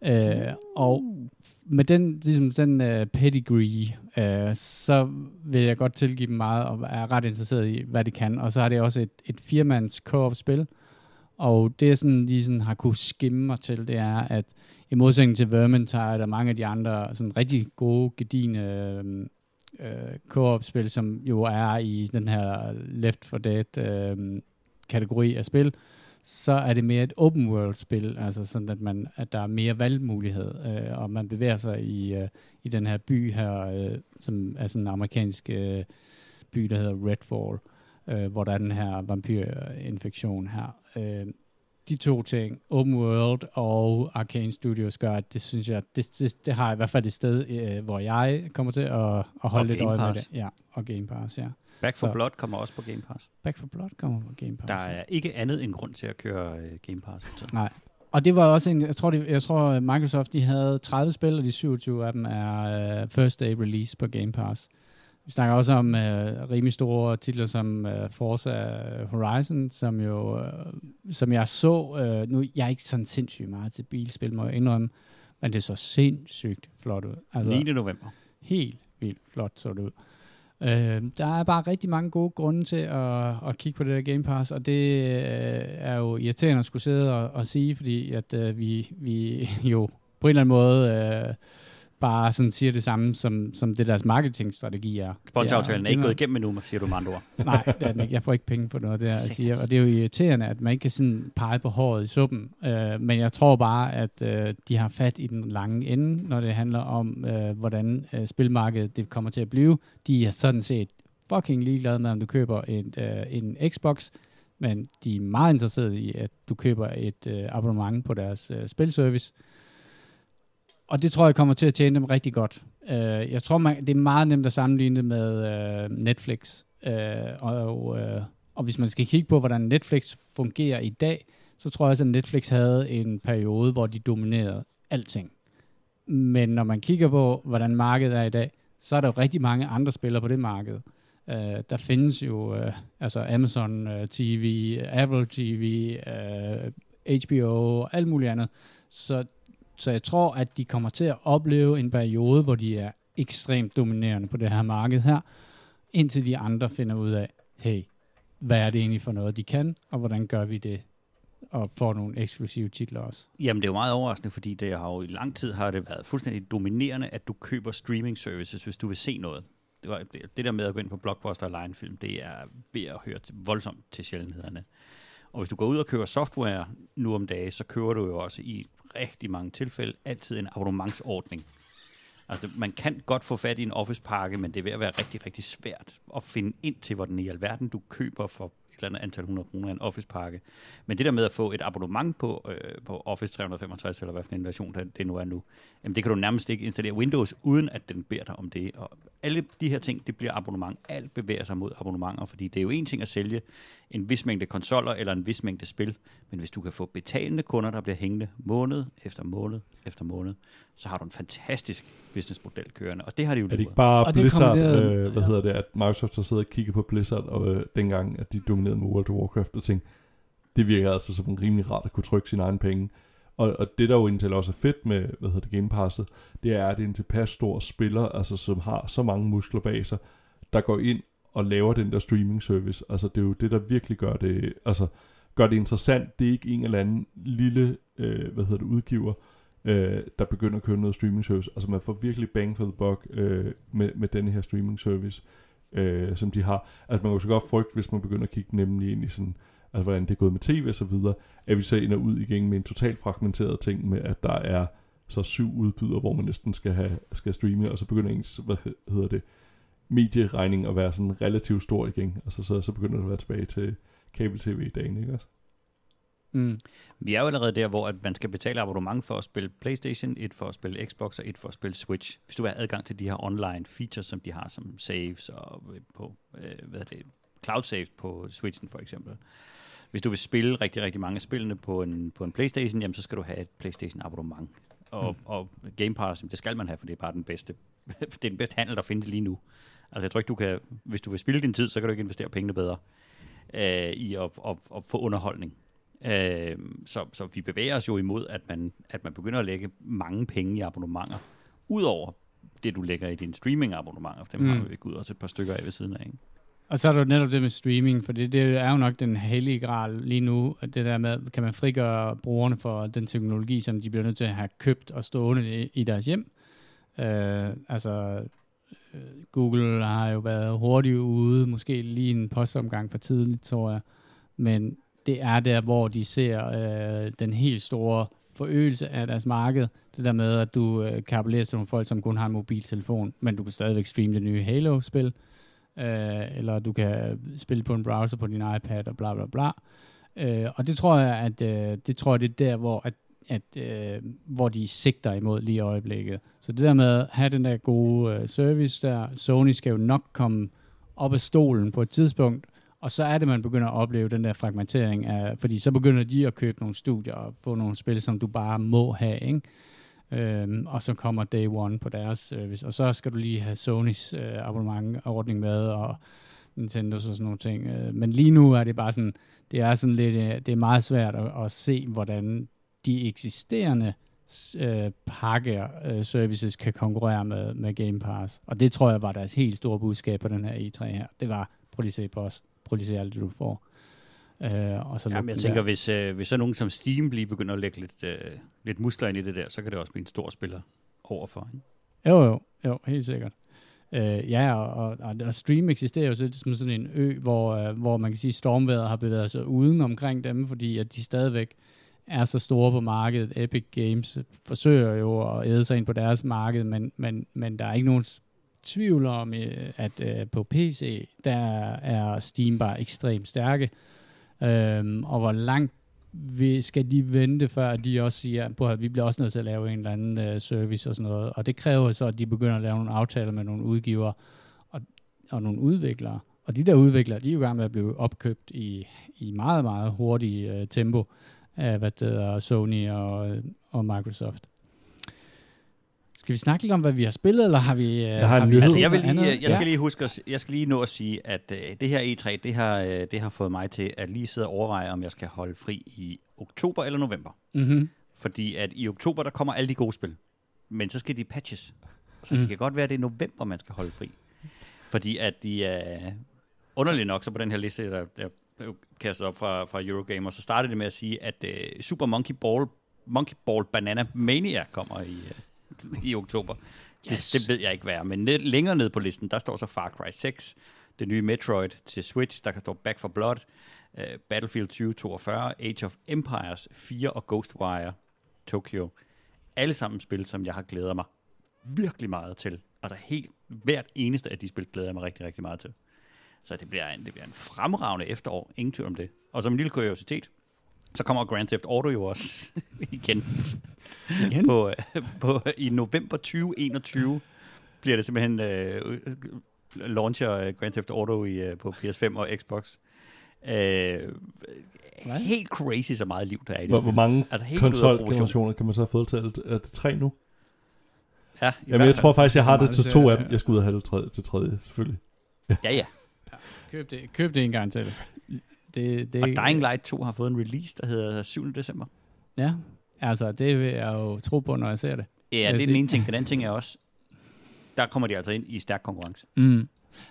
Øh, og med den, ligesom den uh, pedigree, uh, så vil jeg godt tilgive dem meget, og er ret interesseret i, hvad de kan. Og så har det også et, et firmands co-op-spil, og det, jeg sådan, lige sådan har kunne skimme mig til, det er, at i modsætning til Vermintide og mange af de andre sådan rigtig gode, gedine øh, øh, co-op-spil, som jo er i den her Left 4 Dead øh, kategori af spil, så er det mere et open world spil, altså sådan at man at der er mere valgmulighed, øh, og man bevæger sig i øh, i den her by her, øh, som er sådan en amerikansk øh, by, der hedder Redfall, øh, hvor der er den her vampyrinfektion her. Øh, de to ting, Open World og Arcane Studios, gør, at det synes jeg, det, det, det har i hvert fald et sted, øh, hvor jeg kommer til at, at holde Og lidt øje med det. Ja, og Game Pass, ja. Back for Så- Blood kommer også på Game Pass. Back for Blood kommer på Game Pass. Der ja. er ikke andet end grund til at køre øh, Game Pass. tiden. Nej. Og det var også en, jeg tror, det, jeg tror Microsoft, de havde 30 spil, og de 27 af dem er uh, first day release på Game Pass. Vi snakker også om uh, rimelig store titler som uh, Forza Horizon, som jo, uh, som jeg så, uh, nu jeg er ikke sådan sindssygt meget til bilspil, må jeg indrømme, men det så sindssygt flot ud. Altså, 9. november. helt vildt flot så det ud. Øh, der er bare rigtig mange gode grunde til at, at kigge på det der Game Pass, og det øh, er jo irriterende at skulle sidde og, og sige, fordi at øh, vi, vi jo på en eller anden måde øh, bare sådan siger det samme, som, som det deres marketingstrategi er. Sponsoraftalen er ikke gået igennem endnu, siger du med andre ord. Nej, det er den ikke. Jeg får ikke penge for noget af det her, siger. Og det er jo irriterende, at man ikke kan sådan pege på håret i suppen. Øh, men jeg tror bare, at øh, de har fat i den lange ende, når det handler om, øh, hvordan øh, spilmarkedet det kommer til at blive. De er sådan set fucking ligeglade med, om du køber en, øh, en Xbox, men de er meget interesserede i, at du køber et øh, abonnement på deres øh, spilservice. Og det tror jeg kommer til at tjene dem rigtig godt. Øh, jeg tror, man, det er meget nemt at sammenligne det med øh, Netflix. Øh, og, øh, og hvis man skal kigge på, hvordan Netflix fungerer i dag, så tror jeg også, at Netflix havde en periode, hvor de dominerede alting. Men når man kigger på, hvordan markedet er i dag, så er der jo rigtig mange andre spillere på det marked. Uh, der findes jo uh, altså Amazon øh, uh, TV, Apple TV, uh, HBO og alt muligt andet. Så, så jeg tror, at de kommer til at opleve en periode, hvor de er ekstremt dominerende på det her marked her, indtil de andre finder ud af, hey, hvad er det egentlig for noget, de kan, og hvordan gør vi det og får nogle eksklusive titler også. Jamen, det er jo meget overraskende, fordi det har jo i lang tid har det været fuldstændig dominerende, at du køber streaming services, hvis du vil se noget. Det, var, det, det der med at gå ind på Blockbuster og lege en film, det er ved at høre til, voldsomt til sjældenhederne. Og hvis du går ud og køber software nu om dagen, så køber du jo også i rigtig mange tilfælde altid en abonnementsordning. Altså, man kan godt få fat i en Office-pakke, men det er ved at være rigtig, rigtig svært at finde ind til, hvor den i alverden du køber for eller andet antal 100 kroner en Office-pakke. Men det der med at få et abonnement på, øh, på Office 365, eller hvad for en version det, det nu er nu, jamen det kan du nærmest ikke installere Windows, uden at den beder dig om det. Og alle de her ting, det bliver abonnement. Alt bevæger sig mod abonnementer, fordi det er jo en ting at sælge en vis mængde konsoller eller en vis mængde spil, men hvis du kan få betalende kunder, der bliver hængende måned efter måned efter måned, så har du en fantastisk businessmodel kørende, og det har de jo Er det ikke bare Og det Blizzard, der- øh, hvad ja. hedder det, at Microsoft har siddet og kigget på Blizzard, og øh, dengang, at de dominerede med World of Warcraft, og tænkte, det virker altså som en rimelig rart at kunne trykke sine egne penge. Og, og det der jo indtil også er fedt med, hvad hedder det, Game Passet, det er, at det er en tilpas stor spiller, altså som har så mange muskler bag sig, der går ind og laver den der streaming service. Altså det er jo det, der virkelig gør det, altså gør det interessant. Det er ikke en eller anden lille, øh, hvad hedder det, udgiver, øh, der begynder at køre noget streaming service. Altså man får virkelig bang for the buck øh, med, med den her streaming service, øh, som de har. Altså man kan jo så godt frygte, hvis man begynder at kigge nemlig ind i sådan, altså hvordan det er gået med tv og så videre, at vi så ender ud igen med en totalt fragmenteret ting med, at der er så syv udbydere, hvor man næsten skal have skal streame, og så begynder ens, hvad hedder det, medieregning at være sådan relativt stor igen. Altså så, så begynder det at være tilbage til kabel-tv i dagen, ikke også? Mm. Vi er jo allerede der, hvor at man skal betale abonnement for at spille Playstation, et for at spille Xbox og et for at spille Switch. Hvis du have adgang til de her online features, som de har som saves og øh, på, øh, hvad er det, cloud saves på Switchen for eksempel. Hvis du vil spille rigtig, rigtig mange af spillene på en, på en Playstation, jamen, så skal du have et Playstation abonnement. Og, mm. og Game Pass, det skal man have, for det er bare den bedste, det er den bedste handel, der findes lige nu. Altså jeg tror ikke, du kan, hvis du vil spille din tid, så kan du ikke investere pengene bedre øh, i at, at, at få underholdning. Øh, så, så vi bevæger os jo imod, at man, at man begynder at lægge mange penge i abonnementer, udover det, du lægger i dine streaming-abonnementer, for dem mm. har du ikke ud også et par stykker af ved siden af. Ikke? Og så er der jo netop det med streaming, for det, det er jo nok den hellige gral lige nu, at det der med, kan man frigøre brugerne for den teknologi, som de bliver nødt til at have købt og stående i, i deres hjem. Øh, altså, Google har jo været hurtigt ude, måske lige en postomgang for tidligt, tror jeg. Men det er der, hvor de ser øh, den helt store forøgelse af deres marked. Det der med, at du øh, kan appellere til nogle folk, som kun har en mobiltelefon, men du kan stadigvæk streame det nye Halo-spil øh, eller du kan øh, spille på en browser på din iPad og bla bla bla. Øh, og det tror jeg, at øh, det tror jeg, det er der, hvor, at, at, øh, hvor de sigter imod lige i øjeblikket. Så det der med at have den der gode øh, service der, Sony skal jo nok komme op af stolen på et tidspunkt, og så er det, man begynder at opleve den der fragmentering af, fordi så begynder de at købe nogle studier og få nogle spil, som du bare må have, ikke? Øhm, og så kommer Day One på deres service, og så skal du lige have Sonys øh, abonnementordning med, og Nintendo og sådan nogle ting. Øh, men lige nu er det bare sådan, det er sådan lidt, øh, det er meget svært at, at se, hvordan de eksisterende øh, pakke øh, services kan konkurrere med, med Game Pass. Og det tror jeg var deres helt store budskab på den her E3 her. Det var, prøv lige at se på os, prøv lige at se alt det, du får. Øh, og så Jamen, jeg tænker, der. hvis, øh, hvis så nogen som Steam lige begynder at lægge lidt, øh, lidt muskler ind i det der, så kan det også blive en stor spiller overfor. Ikke? Jo, jo, jo, helt sikkert. Øh, ja, og, og, og, og Stream eksisterer jo så- som sådan en ø, hvor, øh, hvor man kan sige, at stormværet har bevæget sig uden omkring dem, fordi at de stadigvæk er så store på markedet. Epic Games forsøger jo at æde sig ind på deres marked, men, men, men der er ikke nogen tvivl om, øh, at øh, på PC, der er Steam bare ekstremt stærke. Øhm, og hvor langt vi, skal de vente, før de også siger, at vi bliver også nødt til at lave en eller anden øh, service og sådan noget. Og det kræver så, at de begynder at lave nogle aftaler med nogle udgivere og, og nogle udviklere. Og de der udviklere, de er jo i gang med at blive opkøbt i, i meget, meget hurtig øh, tempo af hvad det hedder, Sony og, og Microsoft. Skal vi snakke lidt om, hvad vi har spillet, eller har vi... Øh, Jeg har en vi. Altså, jeg, vil lige, jeg, skal lige huske, at, jeg skal lige nå at sige, at øh, det her E3, det har, øh, det har fået mig til at lige sidde og overveje, om jeg skal holde fri i oktober eller november. Mm-hmm. Fordi at i oktober, der kommer alle de gode spil. Men så skal de patches. Så Mm. det kan godt være, at det er november, man skal holde fri. Fordi at de er underligt nok, så på den her liste, der, der blev kastet op fra, fra Eurogamer, så startede det med at sige, at uh, Super Monkey Ball, Monkey Ball Banana Mania kommer i, uh, i oktober. Yes. Det, det ved jeg ikke hvad er, men lidt længere ned på listen, der står så Far Cry 6, det nye Metroid til Switch, der kan stå Back for Blood, uh, Battlefield 2042, Age of Empires 4 og Ghostwire Tokyo. Alle sammen spil, som jeg har glædet mig virkelig meget til. Altså helt hvert eneste af de spil glæder jeg mig rigtig, rigtig meget til. Så det bliver en, det bliver en fremragende efterår, ingen tvivl om det. Og som en lille kuriositet, så kommer Grand Theft Auto jo også igen. Igen? på, øh, på, I november 2021 bliver det simpelthen øh, launcher øh, Grand Theft Auto i, øh, på PS5 og Xbox. Øh, helt crazy så meget liv der er i det Hvor, hvor mange Altså konsolgenerationer kan man så have fået til? Er det- Er det tre nu? Ja, i Jamen, jeg tror faktisk, jeg har det til to af dem. Jeg skulle ud og have det til tredje, selvfølgelig. Ja, ja. Køb det, køb det en gang til. Det, det, Og Dying Light 2 har fået en release, der hedder 7. december. Ja, altså det vil jeg jo tro på, når jeg ser det. Ja, det er den ene ting. Den anden ting er også, der kommer de altså ind i stærk konkurrence. Mm.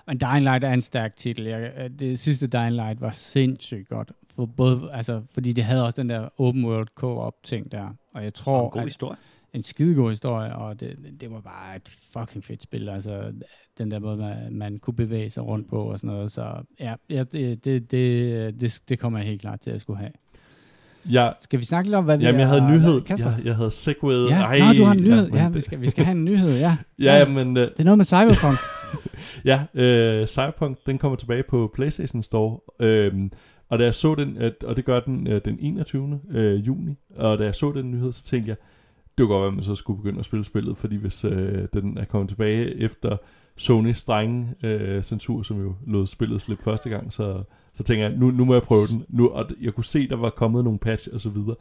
Men Dying Light er en stærk titel. Jeg, det sidste Dying Light var sindssygt godt. For både, altså, fordi det havde også den der open world co-op ting der. Og jeg Og tror, en god at historie. En skidegod historie, og det, det var bare et fucking fedt spil. Altså, den der måde, man, man kunne bevæge sig rundt på og sådan noget. Så ja, ja det, det, det, det, det kommer jeg helt klart til at skulle have. Jeg, Skal vi snakke lidt om, hvad vi jamen, jeg havde en nyhed. Kasper? Jeg, jeg havde segwayet. Ja, Ej, Nå, du har en nyhed. Ja, vi skal, vi skal have en nyhed, ja. Ja, men uh, Det er noget med Cyberpunk. ja, uh, Cyberpunk, den kommer tilbage på PlayStation Store. Øhm, og da jeg så den, at, og det gør den uh, den 21. Uh, juni, og da jeg så den nyhed, så tænkte jeg, det kunne godt være, at man så skulle begynde at spille spillet, fordi hvis øh, den er kommet tilbage efter Sony strenge øh, censur, som jo lod spillet slippe første gang, så, så tænker jeg, nu, nu må jeg prøve den. Nu, og jeg kunne se, der var kommet nogle patch og så videre.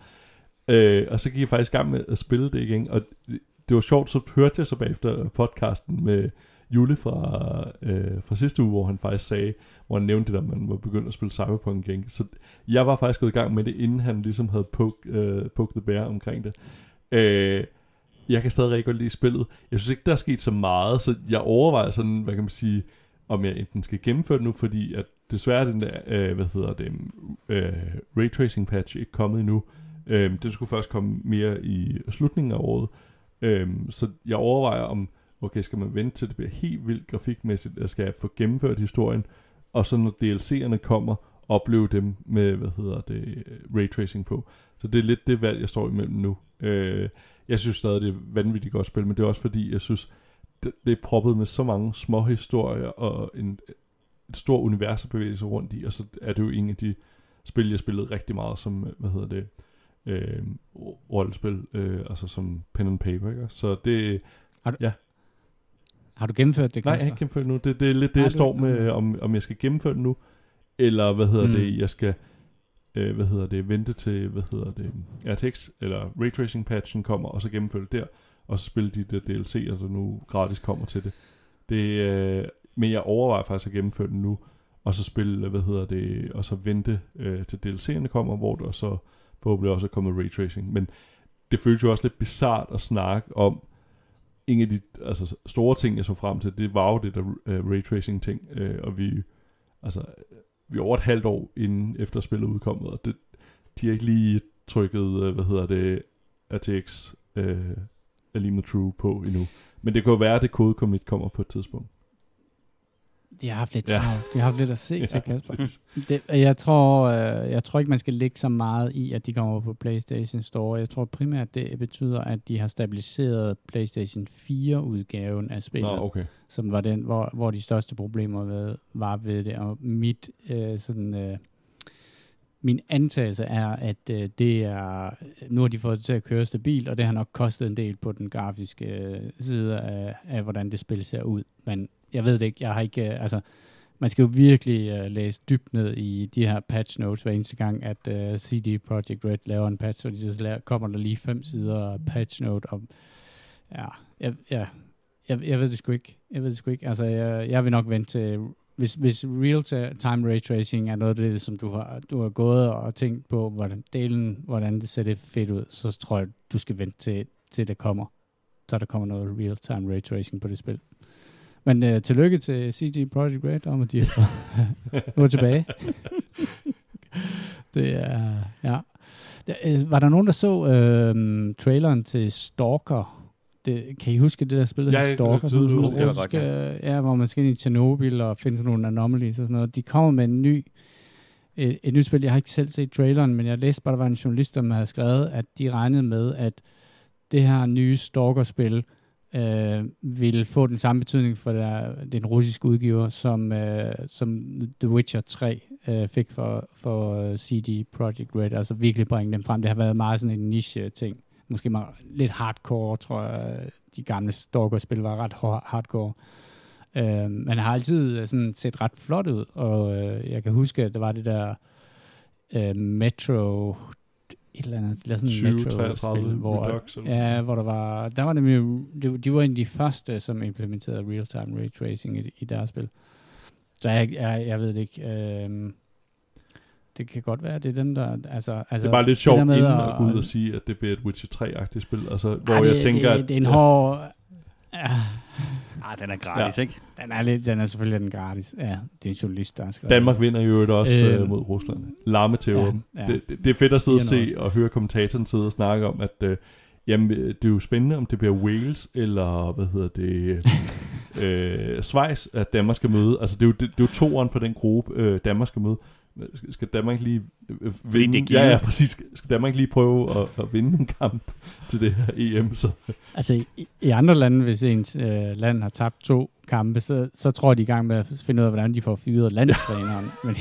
Øh, og så gik jeg faktisk i gang med at spille det igen, og det, det var sjovt, så hørte jeg så bagefter podcasten med Jule fra, øh, fra sidste uge, hvor han faktisk sagde, hvor han nævnte det, at man var begyndt at spille Cyberpunk igen. Så jeg var faktisk gået i gang med det, inden han ligesom havde poke, øh, poke the bear omkring det. Øh, jeg kan stadig rigtig godt lide spillet. Jeg synes ikke, der er sket så meget, så jeg overvejer sådan, hvad kan man sige, om jeg enten skal gennemføre det nu, fordi at desværre den der, øh, hvad hedder det, øh, ray tracing patch ikke kommet endnu. Øh, den skulle først komme mere i slutningen af året. Øh, så jeg overvejer om, okay, skal man vente til det bliver helt vildt grafikmæssigt, eller skal jeg få gennemført historien, og så når DLC'erne kommer, opleve dem med, hvad hedder det, ray tracing på. Så det er lidt det valg, jeg står imellem nu. Øh, jeg synes stadig, det er vanvittigt godt spil, men det er også fordi, jeg synes, det, det er proppet med så mange små historier og en, et stort univers at bevæge sig rundt i, og så er det jo en af de spil, jeg spillede rigtig meget som, hvad hedder det, øh, rollespil, øh, altså som pen and paper, ikke? Så det, Har du gennemført det, nej, jeg Kasper? har ikke gennemført det nu. Det, det er lidt det, Nej, jeg du- står med, om, om jeg skal gennemføre det nu, eller hvad hedder mm. det, jeg skal, øh, hvad hedder det, vente til, hvad hedder det, RTX, eller Ray Tracing patchen kommer, og så gennemføre det der, og så spille de der DLC'er, der nu gratis kommer til det. det øh, men jeg overvejer faktisk at gennemføre det nu, og så spille, øh, hvad hedder det, og så vente øh, til DLC'erne kommer, hvor der så forhåbentlig også er kommet Ray Tracing. Men det føles jo også lidt bizart at snakke om, en af de altså, store ting, jeg så frem til, det var jo det der uh, ray tracing ting, uh, og vi, altså, vi er over et halvt år inden efter spillet udkommet, og det, de har ikke lige trykket, øh, hvad hedder det, RTX uh, øh, Alima True på endnu. Men det kan jo være, at det kodekommit kommer på et tidspunkt. De har haft lidt Ja. travlt. De har haft lidt at se til, Ja, Kasper. præcis. Det, jeg, tror, øh, jeg tror ikke, man skal lægge så meget i, at de kommer på PlayStation Store. Jeg tror primært, det betyder, at de har stabiliseret PlayStation 4-udgaven af spillet, Nå, okay. som var den, hvor, hvor de største problemer ved, var ved det. Og mit øh, sådan... Øh, min antagelse er, at øh, det er, nu har de fået det til at køre stabilt, og det har nok kostet en del på den grafiske øh, side af, af, hvordan det spil ser ud. Men jeg ved det ikke, jeg har ikke, øh, altså, man skal jo virkelig øh, læse dybt ned i de her patch notes hver eneste gang, at øh, CD Projekt Red laver en patch, fordi så laver, kommer der lige fem sider patch note om, ja, jeg, ja, jeg, jeg ved det sgu ikke, jeg ved det sgu ikke, altså jeg, jeg vil nok vente til, hvis, hvis real-time ray tracing er noget af det, som du har, du har gået og tænkt på, hvordan, delen, hvordan det ser det fedt ud, så tror jeg, du skal vente til, til det kommer, så der kommer noget real-time ray tracing på det spil. Men øh, tillykke til CG Project Red om, at de er nu tilbage. det er, ja. Der, øh, var der nogen, der så øh, traileren til Stalker? Det, kan I huske det der spil, der Ja, Stalker? som det var godt, skal- ja, hvor man skal ind i Chernobyl og finde sådan nogle anomalies og sådan noget. De kommer med en ny, et, et nyt spil. Jeg har ikke selv set traileren, men jeg læste bare, der var en journalist, der havde skrevet, at de regnede med, at det her nye Stalker-spil øh, vil få den samme betydning for der, den russiske udgiver, som, øh, som The Witcher 3 øh, fik for, for øh, CD Projekt Red. Altså virkelig bringe dem frem. Det har været meget sådan en niche-ting. Øh, Måske meget, lidt hardcore, tror jeg. Øh, de gamle Stalker-spil var ret hardcore. Øh, man har altid sådan set ret flot ud, og øh, jeg kan huske, at der var det der øh, Metro et eller andet, det er sådan en 2033 Metro-spil, hvor, Redux, eller ja, hvor der var, der var nemlig, de, de var en af de første, som implementerede real-time ray tracing i, i deres spil. Så jeg, jeg, jeg ved det ikke, øhm, det kan godt være, det er dem, der, altså, altså det er bare lidt sjovt inden at- at gå ud og sige, at det bliver et Witcher 3-agtigt spil. Altså, hvor Ej, jeg det, tænker, det, at... det er en hård, ja, Ah, den er gratis, ja. ikke? den er, lidt, den er selvfølgelig den gratis. Ja, det er en journalist, der har skrevet Danmark vinder jo øvrigt også Øhm, øh, mod Rusland. Larme til Ja, ja, det, det, det er fedt at sidde og 4-0. se og høre kommentatoren sidde og snakke om, at øh, jamen, øh, det er jo spændende, om det bliver Wales eller, hvad hedder det, øh, Schweiz, at Danmark skal møde. Altså, det er jo, det, det er jo toeren for den gruppe, øh, Danmark skal møde. Skal- Danmark lige øh, Fordi vinde? det ja, ja, præcis. Skal Danmark lige prøve at, at vinde en kamp til det her EM? Så. Altså i, i andre lande, hvis ens øh, land har tabt to kampe, så, så tror de i gang med at finde ud af, hvordan de får fyret landstræneren. men,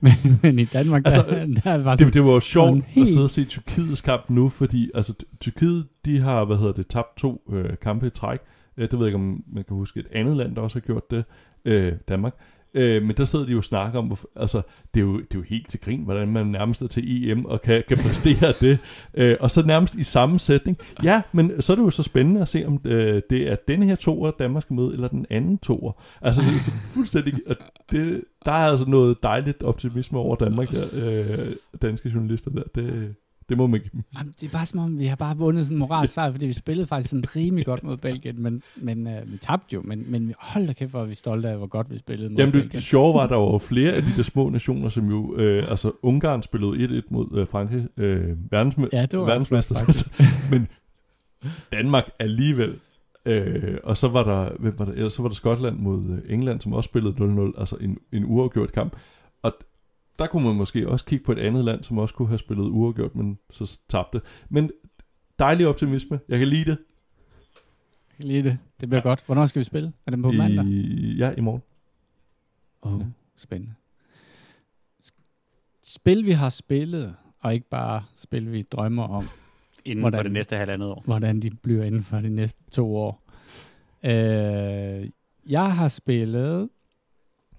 men, men i Danmark, der, Altså, der var Det, sådan, det var jo sjovt sådan at helt- sidde og se Tyrkiets kamp nu, fordi altså, Ty- Tyrkiet, de har, hvad hedder det, tabt to øh, kampe i træk. Øh, det ved jeg ikke, om man kan huske et andet land, der også har gjort det. Øh, Danmark. Øh, men der sidder de jo og snakker om, altså, det er, jo, det er jo helt til grin, hvordan man nærmest er til EM og kan, kan præstere det. Øh, og så nærmest i samme sætning. Ja, men så er det jo så spændende at se, om øh, det er denne her toer, Danmark skal møde, eller den anden toer. Altså, det er så fuldstændig... Og det, der er altså noget dejligt optimisme over Danmark, der, øh, danske journalister der. Det, det må man give. Jamen, det er bare som om, vi har bare vundet sådan en moral sejr, fordi vi spillede faktisk sådan rimelig godt mod Belgien, men, men øh, vi tabte jo, men, men hold da kæft, hvor er vi stolte af, hvor godt vi spillede mod Jamen Belgien. det sjove var, at der var flere af de der små nationer, som jo... Øh, altså, Ungarn spillede 1-1 mod øh, Frankrig, øh, verdensme- Ja, det var verdensmester. Men Danmark alligevel... Øh, og så var der, hvem var der, ellers så var der Skotland mod øh, England, som også spillede 0-0, altså en, en uafgjort kamp. Der kunne man måske også kigge på et andet land, som også kunne have spillet uafgjort, men så tabte. Men dejlig optimisme. Jeg kan lide det. Lige det. Det bliver godt. Hvornår skal vi spille? Er det på mandag? I, ja, i morgen. Oh, Ja. spændende. Spil, vi har spillet, og ikke bare spil, vi drømmer om, Inden Hvordan? for det næste halvandet år. hvordan de bliver inden for de næste to år. Øh, jeg har spillet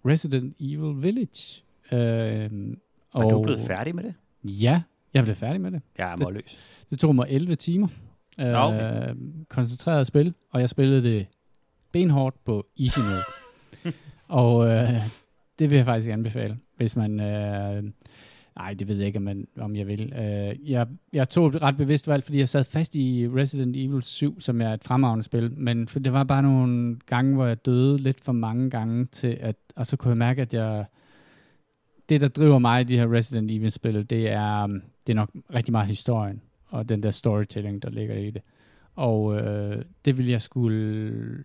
Resident Evil Village. Øh, og du blevet færdig med det? Ja, jeg blev færdig med det. Jeg er Det- målløs. Det tog mig 11 timer. Øh, okay. Koncentreret spil, og jeg spillede det benhårdt på easy mode. og øh, det vil jeg faktisk anbefale, hvis man... Øh, nej, det ved jeg ikke, om, man, om jeg vil. Øh, jeg, jeg tog et ret bevidst valg, fordi jeg sad fast i Resident Evil 7, som er et fremragende spil, men for det var bare nogle gange, hvor jeg døde lidt for mange gange til, at, og så kunne jeg mærke, at jeg det, der driver mig i de her Resident Evil-spil, det er, um, det er nok rigtig meget historien, og den der storytelling, der ligger i det. Og øh, det vil jeg skulle...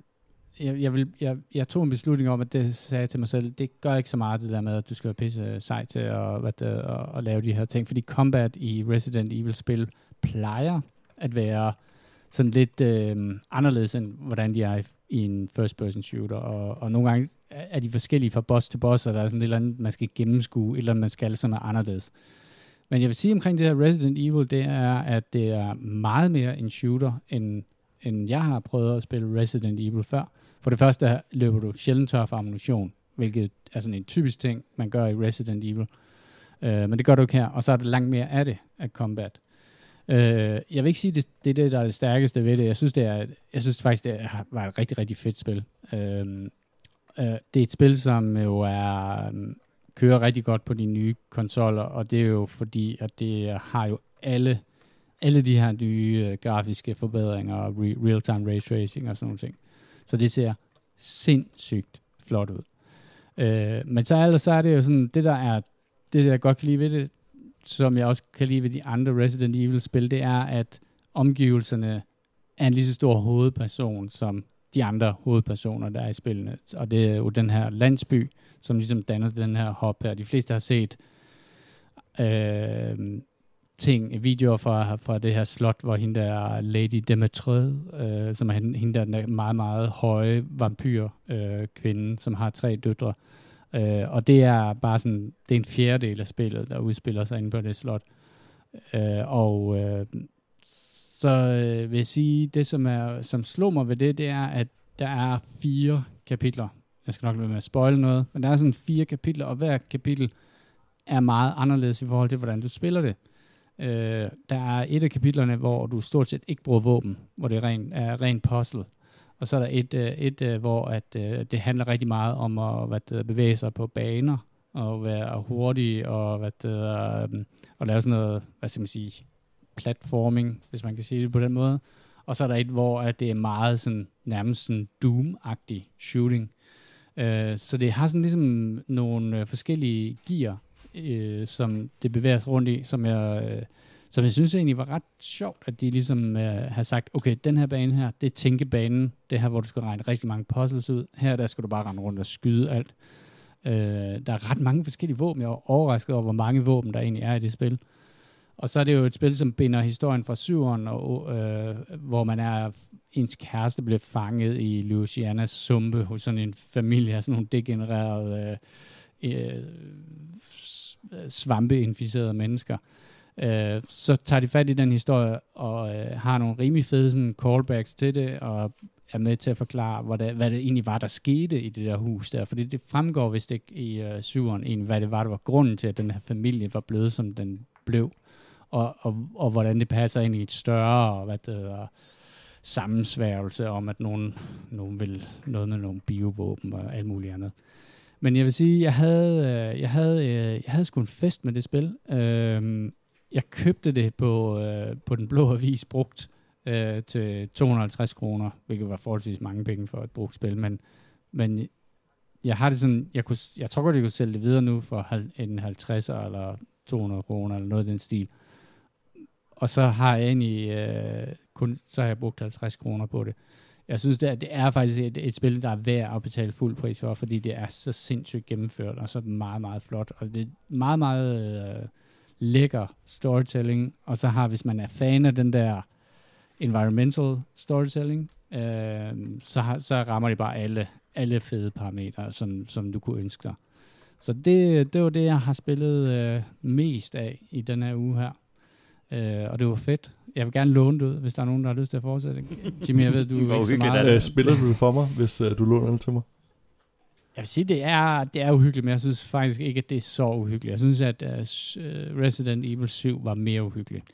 Jeg, jeg, vil, jeg, jeg tog en beslutning om, at det sagde jeg til mig selv, det gør ikke så meget det der med, at du skal være pisse sej til at, hvad det, at, at lave de her ting, fordi combat i Resident Evil-spil plejer at være sådan lidt øh, anderledes, end hvordan de er i, i en first-person shooter, og, og nogle gange er de forskellige fra boss til boss, og der er sådan et eller andet, man skal gennemskue, et eller andet, man skal, som er anderledes. Men jeg vil sige omkring det her Resident Evil, det er, at det er meget mere en shooter, end, end jeg har prøvet at spille Resident Evil før. For det første løber du sjældent tør for ammunition, hvilket er sådan en typisk ting, man gør i Resident Evil. Uh, men det gør du ikke her, og så er det langt mere af det, af combat. Øh, jeg vil ikke sige, at det, det er det, der er det stærkeste ved det. Jeg synes, det er, jeg synes faktisk, det er, var et rigtig, rigtig fedt spil. Øh, øh, det er et spil, som jo er, øh, kører rigtig godt på de nye konsoller, og det er jo fordi, at det har jo alle, alle de her nye øh, grafiske forbedringer og re- real-time ray tracing og sådan nogle ting. Så det ser sindssygt flot ud. Øh, men så ellers så er det jo sådan, det der er, det der jeg godt kan lide ved det, som jeg også kan lide ved de andre Resident Evil-spil, det er, at omgivelserne er en lige så stor hovedperson som de andre hovedpersoner, der er i spillene. Og det er jo den her landsby, som ligesom danner den her hop her. De fleste har set øh, ting, videoer fra, fra det her slot, hvor hende der Lady Demetreux, øh, som er hende, hende der den meget, meget høje vampyr øh, kvinde, som har tre døtre. Øh, Øh, og det er bare sådan, det er en fjerdedel af spillet, der udspiller sig inde på det slot. Øh, og øh, så øh, vil jeg sige, det som, er, som slog mig ved det, det er, at der er fire kapitler. Jeg skal nok lade med at spoile noget, men der er sådan fire kapitler, og hver kapitel er meget anderledes i forhold til, hvordan du spiller det. Øh, der er et af kapitlerne, hvor du stort set ikke bruger våben, hvor det er ren, er ren puzzle. Og så er der et, øh, et øh, hvor at, øh, det handler rigtig meget om at hvad det, bevæge sig på baner, og være hurtig, og, hvad det, øh, og lave sådan noget, hvad skal man sige, platforming, hvis man kan sige det på den måde. Og så er der et, hvor at det er meget sådan, nærmest sådan Doom-agtig shooting. Øh, så det har sådan ligesom nogle øh, forskellige gear, øh, som det bevæger sig rundt i, som jeg, øh, så jeg synes egentlig var ret sjovt, at de ligesom øh, har sagt, okay, den her bane her, det er tænkebanen, det her, hvor du skal regne rigtig mange puzzles ud. Her der skal du bare rende rundt og skyde alt. Øh, der er ret mange forskellige våben. Jeg er overrasket over, hvor mange våben der egentlig er i det spil. Og så er det jo et spil, som binder historien fra syveren, og, øh, hvor man er, ens kæreste blev fanget i Louisianas sumpe hos sådan en familie af sådan nogle degenererede øh, øh, svampeinficerede mennesker. Øh, Øh, så tager de fat i den historie og øh, har nogle rimelig fede sådan, callbacks til det, og er med til at forklare, hvad det, hvad det egentlig var, der skete i det der hus der. Fordi det fremgår vist ikke i øh, syveren egentlig, hvad det var, der var grunden til, at den her familie var blevet, som den blev. Og, og, og hvordan det passer ind i et større hvad det hedder, sammensværgelse om, at nogen, nogen vil noget med nogle biovåben og alt muligt andet. Men jeg vil sige, jeg havde, øh, jeg havde, øh, jeg havde sgu en fest med det spil. Øh, jeg købte det på, øh, på den blå avis brugt øh, til 250 kroner, hvilket var forholdsvis mange penge for et brugt spil, men, men jeg har det sådan, jeg, kunne, jeg tror godt, jeg kunne sælge det videre nu for en 50 eller 200 kroner, eller noget af den stil. Og så har jeg egentlig øh, kun, så har jeg brugt 50 kroner på det. Jeg synes, det er, det er faktisk et, et spil, der er værd at betale fuld pris for, fordi det er så sindssygt gennemført, og så meget, meget flot. Og det er meget, meget øh, lækker storytelling. Og så har, hvis man er fan af den der environmental storytelling, øh, så, har, så rammer det bare alle, alle fede parametre, som, som du kunne ønske dig. Så det, det var det, jeg har spillet øh, mest af i den her uge her. Øh, og det var fedt. Jeg vil gerne låne det ud, hvis der er nogen, der har lyst til at fortsætte. Jimmy, jeg ved, du er ikke så meget... Øh, spiller du det for mig, hvis uh, du låner det til mig? Jeg vil sige, det er, det er uhyggeligt, men jeg synes faktisk ikke, at det er så uhyggeligt. Jeg synes, at uh, Resident Evil 7 var mere uhyggeligt.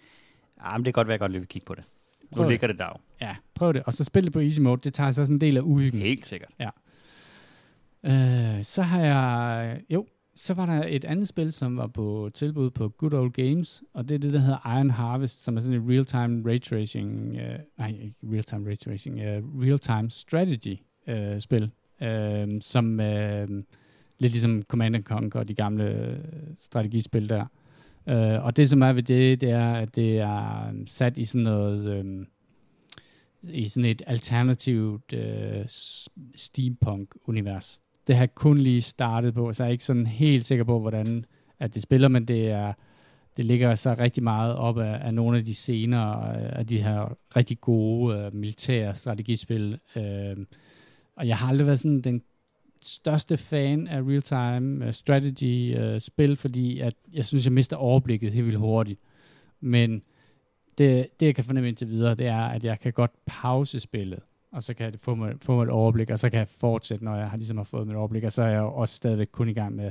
Ja, men det kan godt være, at jeg godt lige vil kigge på det. Prøv nu ligger det der Ja, prøv det. Og så spil det på easy mode. Det tager så sådan en del af uhyggen. Helt sikkert. Ja. Uh, så har jeg... Jo, så var der et andet spil, som var på tilbud på Good Old Games, og det er det, der hedder Iron Harvest, som er sådan et real-time ray tracing, uh, nej, ikke real-time ray tracing, uh, real-time strategy uh, spil, øh, som øh, lidt ligesom Command Conquer og de gamle øh, strategispil der. Øh, og det, som er ved det, det er, at det er øhm, sat i sådan noget... Øh, i sådan et alternativt øh, steampunk-univers det har jeg kun lige startet på, så jeg er ikke sådan helt sikker på, hvordan at det spiller, men det er det ligger så rigtig meget op af, af nogle af de senere øh, af de her rigtig gode øh, militære strategispil. øh, og jeg har aldrig været sådan den største fan af real-time uh, strategy uh, spil, fordi at jeg synes, jeg mister overblikket helt vildt hurtigt. Men det, det, jeg kan fornemme indtil videre, det er, at jeg kan godt pause spillet og så kan jeg få mig, få mig et overblik, og så kan jeg fortsætte, når jeg har, ligesom har fået mit overblik, og så er jeg også stadigvæk kun i gang med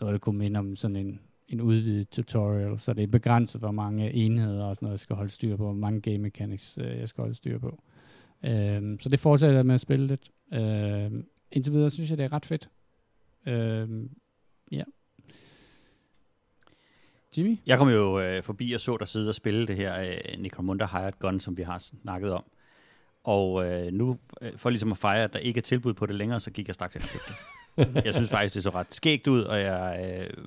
noget, der kunne minde om sådan en, en udvidet tutorial, så det er begrænset, hvor mange enheder og sådan noget, jeg skal holde styr på, hvor mange game mechanics øh, jeg skal holde styr på. Øhm, så det fortsætter jeg med at spille lidt. Øhm, indtil videre synes jeg, det er ret fedt. Øhm, ja. Jimmy? Jeg kom jo øh, forbi og så dig sidde og spille det her øh, Necromunda Hired Gun, som vi har snakket om. Og øh, nu, øh, for ligesom at fejre, at der ikke er tilbud på det længere, så gik jeg straks ind og købte det. jeg synes faktisk, det så ret skægt ud, og jeg, øh,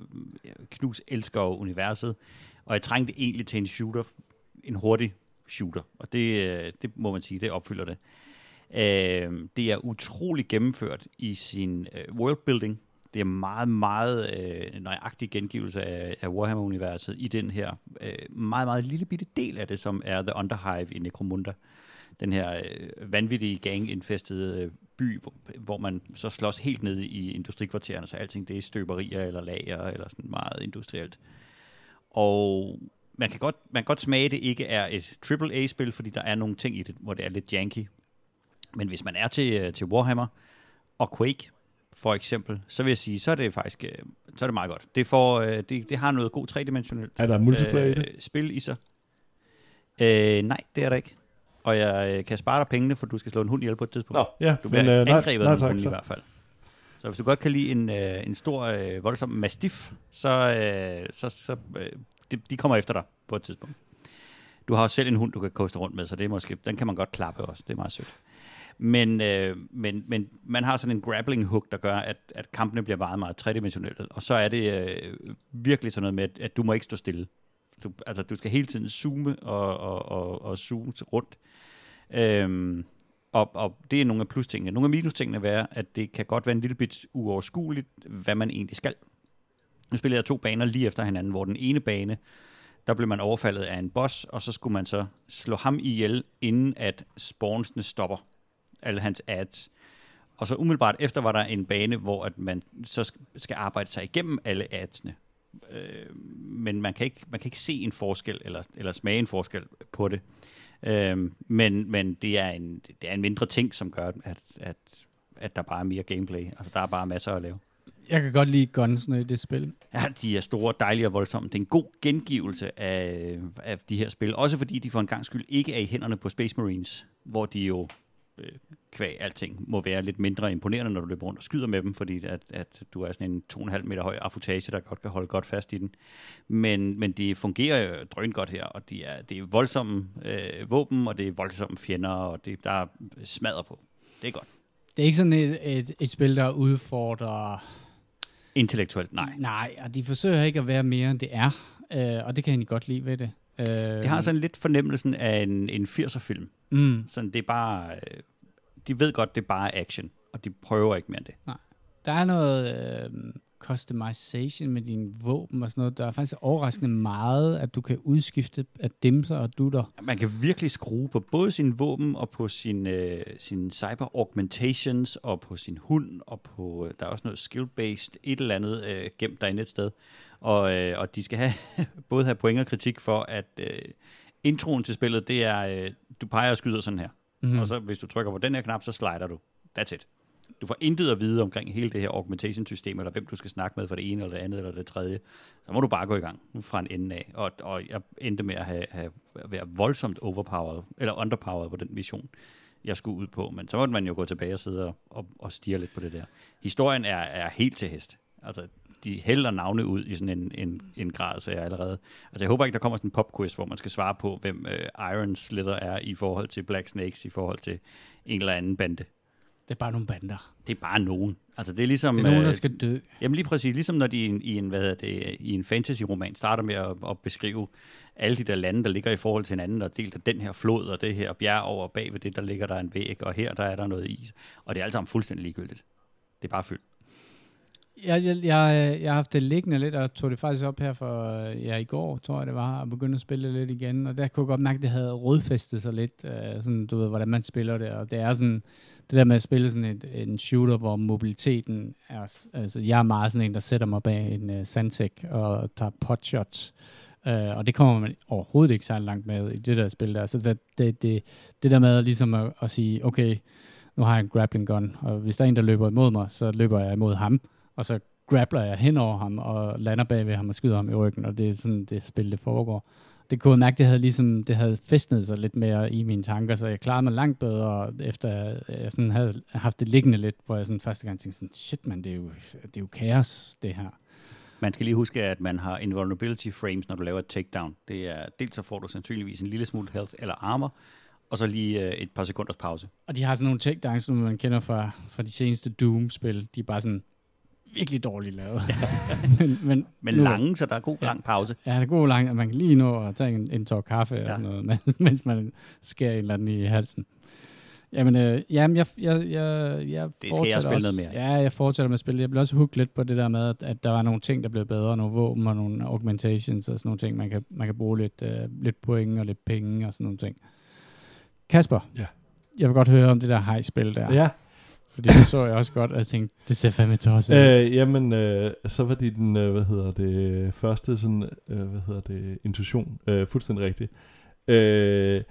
knus elsker universet, og jeg trængte egentlig til en shooter, en hurtig shooter, og det, øh, det må man sige, det opfylder det. Øh, det er utrolig gennemført i sin øh, worldbuilding. Det er meget, meget øh, nøjagtig gengivelse af, af Warhammer-universet i den her øh, meget, meget lille bitte del af det, som er The Underhive i Necromunda. Den her øh, vanvittige gang-infestede øh, by, hvor, hvor man så slås helt ned i industrikvartererne, så alting det er støberier eller lager eller sådan meget industrielt. Og man kan godt, man kan godt smage, at det ikke er et AAA-spil, fordi der er nogle ting i det, hvor det er lidt janky. Men hvis man er til, øh, til Warhammer og Quake, for eksempel, så vil jeg sige, så er det faktisk øh, så er det meget godt. Det, får, øh, det, det har noget god tredimensionelt Er der multiplayer i det? øh, spil i sig. Øh, nej, det er der ikke. Og jeg kan spare dig pengene, for du skal slå en hund ihjel på et tidspunkt. Nå, ja, Du bliver men øh, angrebet nej, af en hund i hvert fald. Så hvis du godt kan lide en, øh, en stor, øh, voldsom mastiff, så, øh, så, så øh, de, de kommer efter dig på et tidspunkt. Du har jo selv en hund, du kan koste rundt med, så det er måske, den kan man godt klappe også. Det er meget sødt. Men, øh, men, men man har sådan en grappling hook, der gør, at, at kampene bliver meget, meget tredimensionelle. Og så er det øh, virkelig sådan noget med, at, at du må ikke stå stille. Du, altså, du skal hele tiden zoome og, og, og, og zoome rundt. Øhm, og, og det er nogle af plustingene. Nogle af minustingene er, at det kan godt være en lille bit uoverskueligt, hvad man egentlig skal. Nu spillede jeg to baner lige efter hinanden, hvor den ene bane, der blev man overfaldet af en boss, og så skulle man så slå ham ihjel, inden at spawnsene stopper. Alle hans ads. Og så umiddelbart efter var der en bane, hvor at man så skal arbejde sig igennem alle adsene. Øh, men man kan, ikke, man kan ikke se en forskel, eller, eller smage en forskel på det. Øh, men men det, er en, det er en mindre ting, som gør, at, at, at der bare er mere gameplay. Altså, der er bare masser at lave. Jeg kan godt lide gunsene i det spil. Ja, de er store, dejlige og voldsomme. Det er en god gengivelse af, af de her spil. Også fordi de for en gang skyld ikke er i hænderne på Space Marines, hvor de jo øh, kvæg alting må være lidt mindre imponerende, når du løber rundt og skyder med dem, fordi at, at du er sådan en 2,5 meter høj affutage, der godt kan holde godt fast i den. Men, men de fungerer jo drøn godt her, og de er, det er voldsomme øh, våben, og det er voldsomme fjender, og det, der er smadrer på. Det er godt. Det er ikke sådan et, et, et spil, der udfordrer... Intellektuelt, nej. Nej, og de forsøger ikke at være mere, end det er. Øh, og det kan jeg egentlig godt lide ved det. Øh, Det har sådan lidt fornemmelsen af en, en 80'er-film. Mm, Sådan, det er bare... øh, De ved godt, det er bare action, og de prøver ikke mere end det. der er noget øh, customization med dine våben og sådan noget. Der er faktisk overraskende meget, at du kan udskifte af dimser og dutter. Man kan virkelig skrue på både sin våben og på sin, øh, sin cyber augmentations og på sin hund og på... øh, Der er også noget skill-based et eller andet øh, gemt derinde et sted. Og, øh, og de skal have, både have point og kritik for, at øh, introen til spillet, det er, øh, du peger og skyder sådan her. Mm. Mm. Og så hvis du trykker på den her knap, så slider du. That's it. Du får intet at vide omkring hele det her augmentation-system, eller hvem du skal snakke med for det ene, eller det andet, eller det tredje. Så må du bare gå i gang fra en ende af. Og, og jeg endte med at have, have, være voldsomt overpowered, eller underpowered på den mission, jeg skulle ud på. Men så måtte man jo gå tilbage og sidde og, og, og stige lidt på det der. Historien er, er helt til hest. Altså, de hælder navne ud i sådan en, en, en grad, så jeg allerede... Altså, jeg håber ikke, der kommer sådan en popquiz, hvor man skal svare på, hvem øh, Iron Slither er i forhold til Black Snakes, i forhold til en eller anden bande. Det er bare nogle bander. Det er bare nogen. Altså, det er ligesom... Det er nogen, der øh, skal dø. Jamen lige præcis, ligesom når de i en, i en, hvad hedder det, i en fantasy-roman starter med at, at beskrive alle de der lande, der ligger i forhold til hinanden, og delt af den her flod og det her bjerg over bag ved det, der ligger der en væg, og her der er der noget is. Og det er alt sammen fuldstændig ligegyldigt. Det er bare fyldt. Jeg, jeg, jeg, jeg har haft det liggende lidt, og tog det faktisk op her for ja, i går, tror jeg det var, og begyndte at spille lidt igen. Og der kunne jeg godt mærke, at det havde rodfæstet sig lidt, øh, sådan, du ved, hvordan man spiller det. Og det er sådan, det der med at spille sådan et, en shooter, hvor mobiliteten er, altså jeg er meget sådan en, der sætter mig bag en uh, Santec og tager potshots. Uh, og det kommer man overhovedet ikke særlig langt med i det der spil der. Så det, det, det, det der med ligesom at, at sige, okay, nu har jeg en grappling gun, og hvis der er en, der løber imod mig, så løber jeg imod ham og så grappler jeg hen over ham og lander bag ved ham og skyder ham i ryggen, og det er sådan, det spil, det foregår. Det kunne jeg mærke, det havde ligesom, det havde festnet sig lidt mere i mine tanker, så jeg klarede mig langt bedre, efter jeg sådan havde haft det liggende lidt, hvor jeg sådan første gang tænkte sådan, shit man, det er jo, det er jo kaos, det her. Man skal lige huske, at man har invulnerability frames, når du laver et takedown. Det er, dels så får du sandsynligvis en lille smule health eller armor, og så lige øh, et par sekunders pause. Og de har sådan nogle takedowns, som man kender fra, fra de seneste Doom-spil. De er bare sådan virkelig dårligt lavet. men, men, Men nu- lange, så der er god lang pause. Ja, det er god langt, at man kan lige nå at tage en, en tår kaffe ja. Og sådan noget, mens, man skærer en eller anden i halsen. Jamen, øh, jamen jeg, jeg, jeg, jeg jeg fortsætter spille også, noget mere. Ja, jeg fortsætter med at spille. Jeg bliver også hooked lidt på det der med, at, at der var nogle ting, der blev bedre, nogle våben og nogle augmentations og sådan nogle ting. Man kan, man kan bruge lidt, øh, lidt point og lidt penge og sådan nogle ting. Kasper, Ja. jeg vil godt høre om det der high-spil der. Ja, Fordi det så jeg også godt, og jeg tænkte, det ser fandme tosset ud. Øh, jamen, øh, så var det den, øh, hvad hedder det, første sådan, øh, hvad hedder det, intuition, øh, fuldstændig rigtigt. Øh,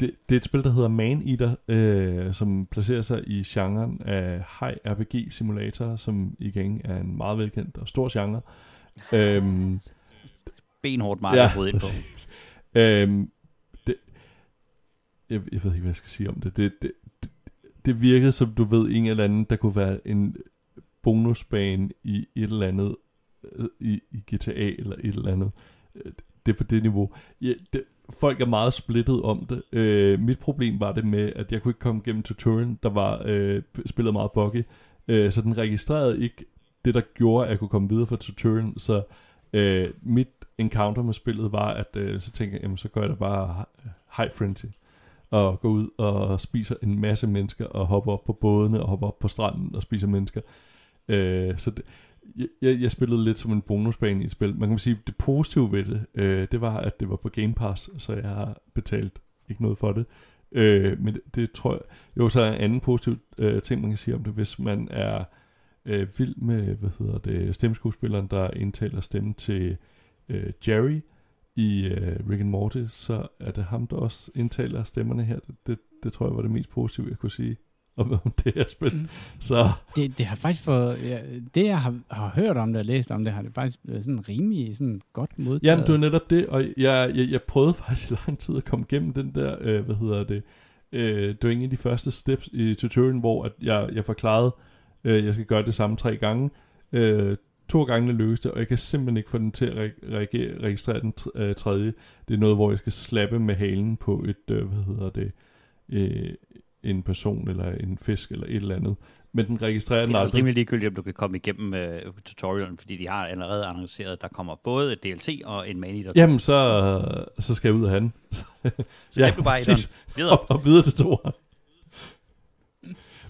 det, det er et spil, der hedder Man Eater, øh, som placerer sig i genren af high RPG simulator, som igen er en meget velkendt og stor genre. øhm, Benhårdt meget ja, at ind på. Øhm, det, jeg, jeg ved ikke, hvad jeg skal sige om det. Det, det, det, virkede som, du ved, en eller anden, der kunne være en bonusbane i et eller andet, øh, i, i GTA eller et eller andet. Øh, det er på det niveau. Ja, det, folk er meget splittet om det. Øh, mit problem var det med, at jeg kunne ikke komme gennem tutorialen, der var øh, spillet meget buggy. Øh, så den registrerede ikke det, der gjorde, at jeg kunne komme videre fra tutorialen. Så øh, mit encounter med spillet var, at øh, så tænkte jeg, jamen, så gør jeg da bare øh, high frenzy. Og går ud og spiser en masse mennesker, og hopper op på bådene, og hopper op på stranden og spiser mennesker. Øh, så det, jeg, jeg, jeg spillede lidt som en bonusbane i et spil. Man kan sige, det positive ved det, øh, det var, at det var på Game Pass, så jeg har betalt ikke noget for det. Øh, men det, det tror jeg... Jo, så er en anden positiv øh, ting, man kan sige om det, hvis man er øh, vild med, hvad hedder det, stemmeskuespilleren, der indtaler stemmen til øh, Jerry i øh, Rick and Morty, så er det ham, der også indtaler stemmerne her. Det, det, det tror jeg var det mest positive, jeg kunne sige om, om det her spil. Mm. Så Det, det har faktisk fået, ja, det jeg har, har hørt om det og læst om det, har det faktisk været sådan rimelig sådan godt modtaget. Jamen, det var netop det, og jeg, jeg, jeg prøvede faktisk i lang tid at komme igennem den der, øh, hvad hedder det, øh, det var en af de første steps i tutorialen, hvor at jeg, jeg forklarede, øh, jeg skal gøre det samme tre gange. Øh, to gange lykkedes det, og jeg kan simpelthen ikke få den til at re- reagere, registrere den øh, tredje. Det er noget, hvor jeg skal slappe med halen på et, øh, hvad hedder det, øh, en person eller en fisk eller et eller andet. Men den registrerer Det den er også aldrig. rimelig ligegyldigt, om du kan komme igennem uh, tutorialen, fordi de har allerede annonceret, at der kommer både et DLC og en eater. Jamen, så, så skal jeg ud af han. så ja, du bare præcis. et videre. og, og videre til toeren.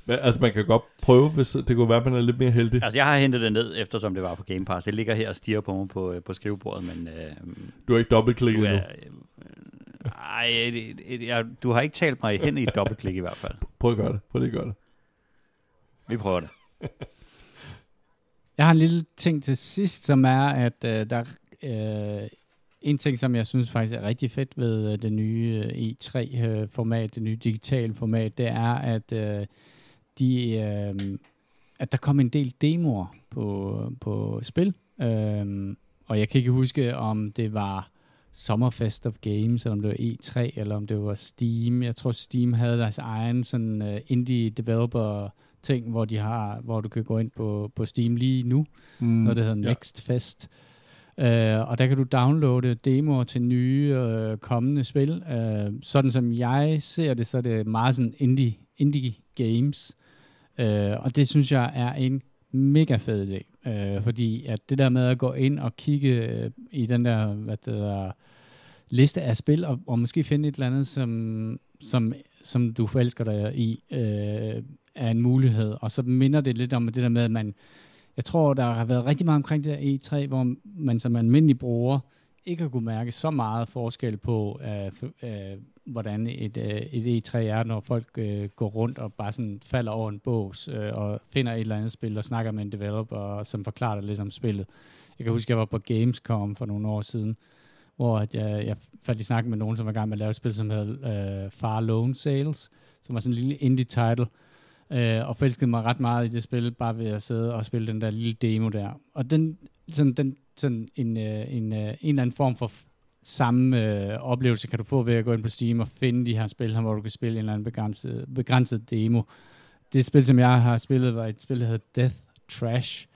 Men, altså, man kan godt prøve, hvis det kunne være, at man er lidt mere heldig. Altså, jeg har hentet det ned, eftersom det var på Game Pass. Det ligger her og stiger på mig på, øh, på skrivebordet, men uh, Du har ikke dobbeltklikket du nu. er... Øh, du har ikke talt mig hen i et dobbeltklik i hvert fald. Prøv at gøre det. Prøv lige at gøre det. Vi prøver det. Jeg har en lille ting til sidst, som er, at øh, der er øh, en ting, som jeg synes faktisk er rigtig fedt ved øh, det nye øh, E3-format, det nye digitale format, det er, at øh, de, øh, at der kom en del demoer på, på spil. Øh, og jeg kan ikke huske, om det var Summerfest of Games, eller om det var E3, eller om det var Steam. Jeg tror, Steam havde deres egen sådan uh, indie developer ting, hvor de har, hvor du kan gå ind på, på Steam lige nu, Mm, noget der hedder ja. Next Fest. Uh, og der kan du downloade demoer til nye uh, kommende spil. Uh, sådan som jeg ser det, så er det meget sådan indie, indie games. Øh, og det synes jeg er en mega fed idé. øh, fordi at det der med at gå ind og kigge øh, i den der, hvad det hedder, liste af spil, og, og måske finde et eller andet, som, som, som du forelsker dig i, øh, er en mulighed. Og så minder det lidt om det der med, at man, jeg tror, der har været rigtig meget omkring det der E3, hvor man som almindelig bruger ikke har kunne mærke så meget forskel på, øh, øh, hvordan et, øh, et E3 er, når folk øh, går rundt og bare sådan falder over en bås øh, og finder et eller andet spil og snakker med en developer, som forklarer dig lidt om spillet. Jeg kan huske, jeg var på Gamescom for nogle år siden, hvor at jeg, jeg faldt i snak med nogen, som var i gang med at lave et spil, som hed øh, Far Lone Sales, som var sådan en lille indie-title, øh, og forelskede mig ret meget i det spil, bare ved at sidde og spille den der lille demo der. Og den, sådan, den, sådan en, øh, en, øh, en eller anden form for samme øh, oplevelse kan du få ved at gå ind på Steam og finde de her spil her, hvor du kan spille en eller anden begrænset, begrænset demo. Det spil, som jeg har spillet, var et spil, der hedder Death Trash,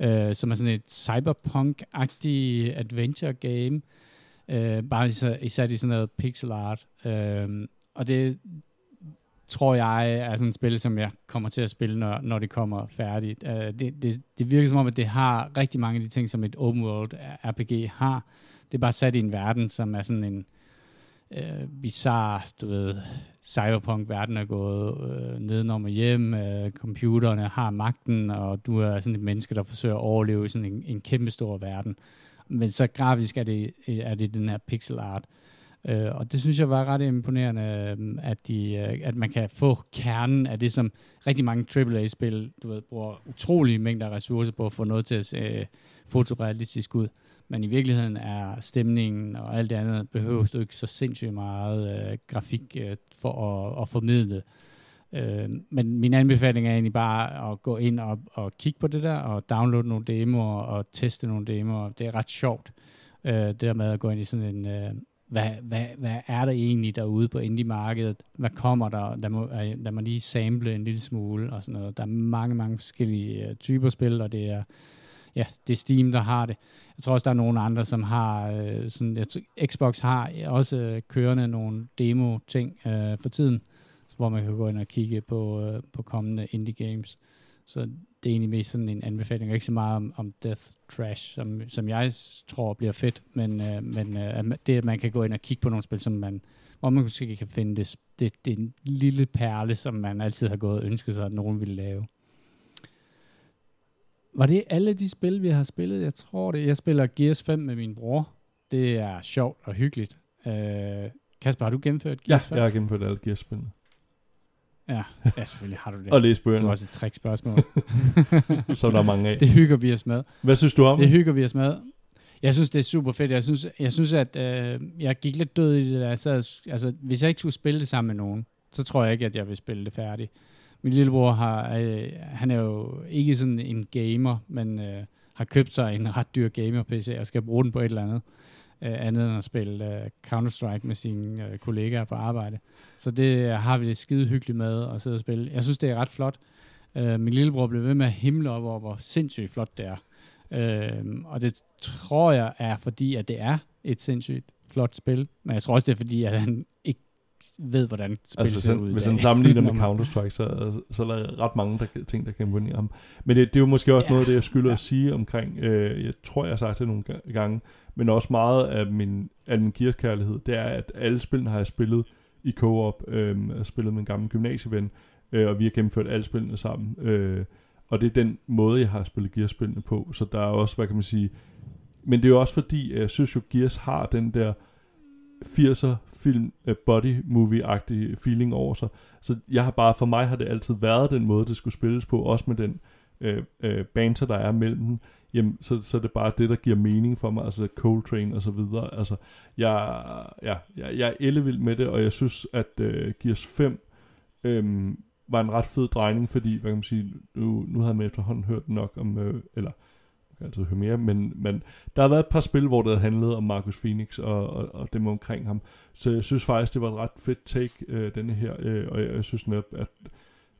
øh, som er sådan et cyberpunk-agtig adventure game, øh, bare især, især i sådan noget pixel art. Øh, og det, tror jeg er sådan et spil, som jeg kommer til at spille, når, når det kommer færdigt. Øh, det, det, det virker som om, at det har rigtig mange af de ting, som et open world RPG har. Det er bare sat i en verden, som er sådan en øh, bizarre, du ved, cyberpunk-verden er gået øh, nedenom og hjem, øh, computerne har magten, og du er sådan et menneske, der forsøger at overleve i sådan en, en kæmpe stor verden. Men så grafisk er det, øh, er det den her pixel art. Øh, og det synes jeg var ret imponerende, øh, at, de, øh, at man kan få kernen af det, som rigtig mange AAA-spil du ved, bruger utrolige mængder af ressourcer på at få noget til at se fotorealistisk ud. Men i virkeligheden er stemningen og alt det andet, behøver du ikke så sindssygt meget øh, grafik øh, for at, at formidle. Øh, men min anbefaling er egentlig bare at gå ind og, og kigge på det der, og downloade nogle demoer og teste nogle demoer. Det er ret sjovt, øh, det der med at gå ind i sådan en... Øh, hvad, hvad, hvad er der egentlig derude på indie-markedet? Hvad kommer der? Der må, øh, der må lige sample en lille smule og sådan noget. Der er mange, mange forskellige øh, typer spil, og det er, ja, det er Steam, der har det. Jeg tror også, der er nogle andre, som har øh, sådan, jeg tror, Xbox har også øh, kørende nogle demo-ting øh, for tiden, hvor man kan gå ind og kigge på, øh, på kommende indie games. Så det er egentlig mest sådan en anbefaling, ikke så meget om, om Death Trash, som, som jeg tror bliver fedt, men, øh, men øh, det, at man kan gå ind og kigge på nogle spil, som man, hvor man måske kan finde det, det, det er en lille perle, som man altid har gået og ønsket sig, at nogen ville lave. Var det alle de spil, vi har spillet? Jeg tror det. Jeg spiller Gears 5 med min bror. Det er sjovt og hyggeligt. Øh, Kasper, har du gennemført Gears Ja, 5? jeg har gennemført alle Gears-spillene. Ja, ja, selvfølgelig har du det. Og læst Det var bøgerne, også et trick-spørgsmål. som der er mange af. det hygger vi os med. Hvad synes du om Det det? hygger vi os med. Jeg synes, det er super fedt. Jeg synes, jeg synes at øh, jeg gik lidt død i det der. Så, altså, hvis jeg ikke skulle spille det sammen med nogen, så tror jeg ikke, at jeg vil spille det færdigt. Min lillebror har, øh, han er jo ikke sådan en gamer, men øh, har købt sig en ret dyr gamer-PC og skal bruge den på et eller andet. Øh, andet end at spille øh, Counter-Strike med sine øh, kollegaer på arbejde. Så det øh, har vi det skide hyggeligt med at sidde og spille. Jeg synes, det er ret flot. Øh, min lillebror blev ved med at himle op over, hvor sindssygt flot det er. Øh, og det tror jeg er fordi, at det er et sindssygt flot spil. Men jeg tror også, det er fordi, at han ved, hvordan spil Altså, ser ud hvis han sammenligner med Counter-Strike, så, så er der ret mange der, ting, der kan imponere ham. Men det, det er jo måske også Ja. noget af det, jeg skylder Ja. at sige omkring, øh, jeg tror, jeg har sagt det nogle ga- gange, men også meget af min, af min Gears-kærlighed, det er, at alle spillene har jeg spillet i co-op, øh, jeg har spillet med en gammel gymnasieven, øh, og vi har gennemført alle spillene sammen. Øh, og det er den måde, jeg har spillet Gears-spillene på. Så der er også, hvad kan man sige... Men det er jo også fordi, jeg synes jo, Gears har den der 80'er film uh, body movie-agtig feeling over sig. Så jeg har bare, for mig har det altid været den måde, det skulle spilles på, også med den øh, øh, banter, der er mellem dem. Jamen, så, så er det bare det, der giver mening for mig, altså Coltrane og så videre. Altså, jeg, ja, jeg, jeg er ellevild med det, og jeg synes, at øh, Gears 5 øh, var en ret fed drejning, fordi, hvad kan man sige, nu, nu havde man efterhånden hørt nok om, øh, eller kan altid høre mere, men, men der har været et par spil, hvor det handlet om Marcus Phoenix og, og, og dem omkring ham. Så jeg synes faktisk, det var et ret fedt take, øh, denne her, øh, og jeg, jeg synes netop, at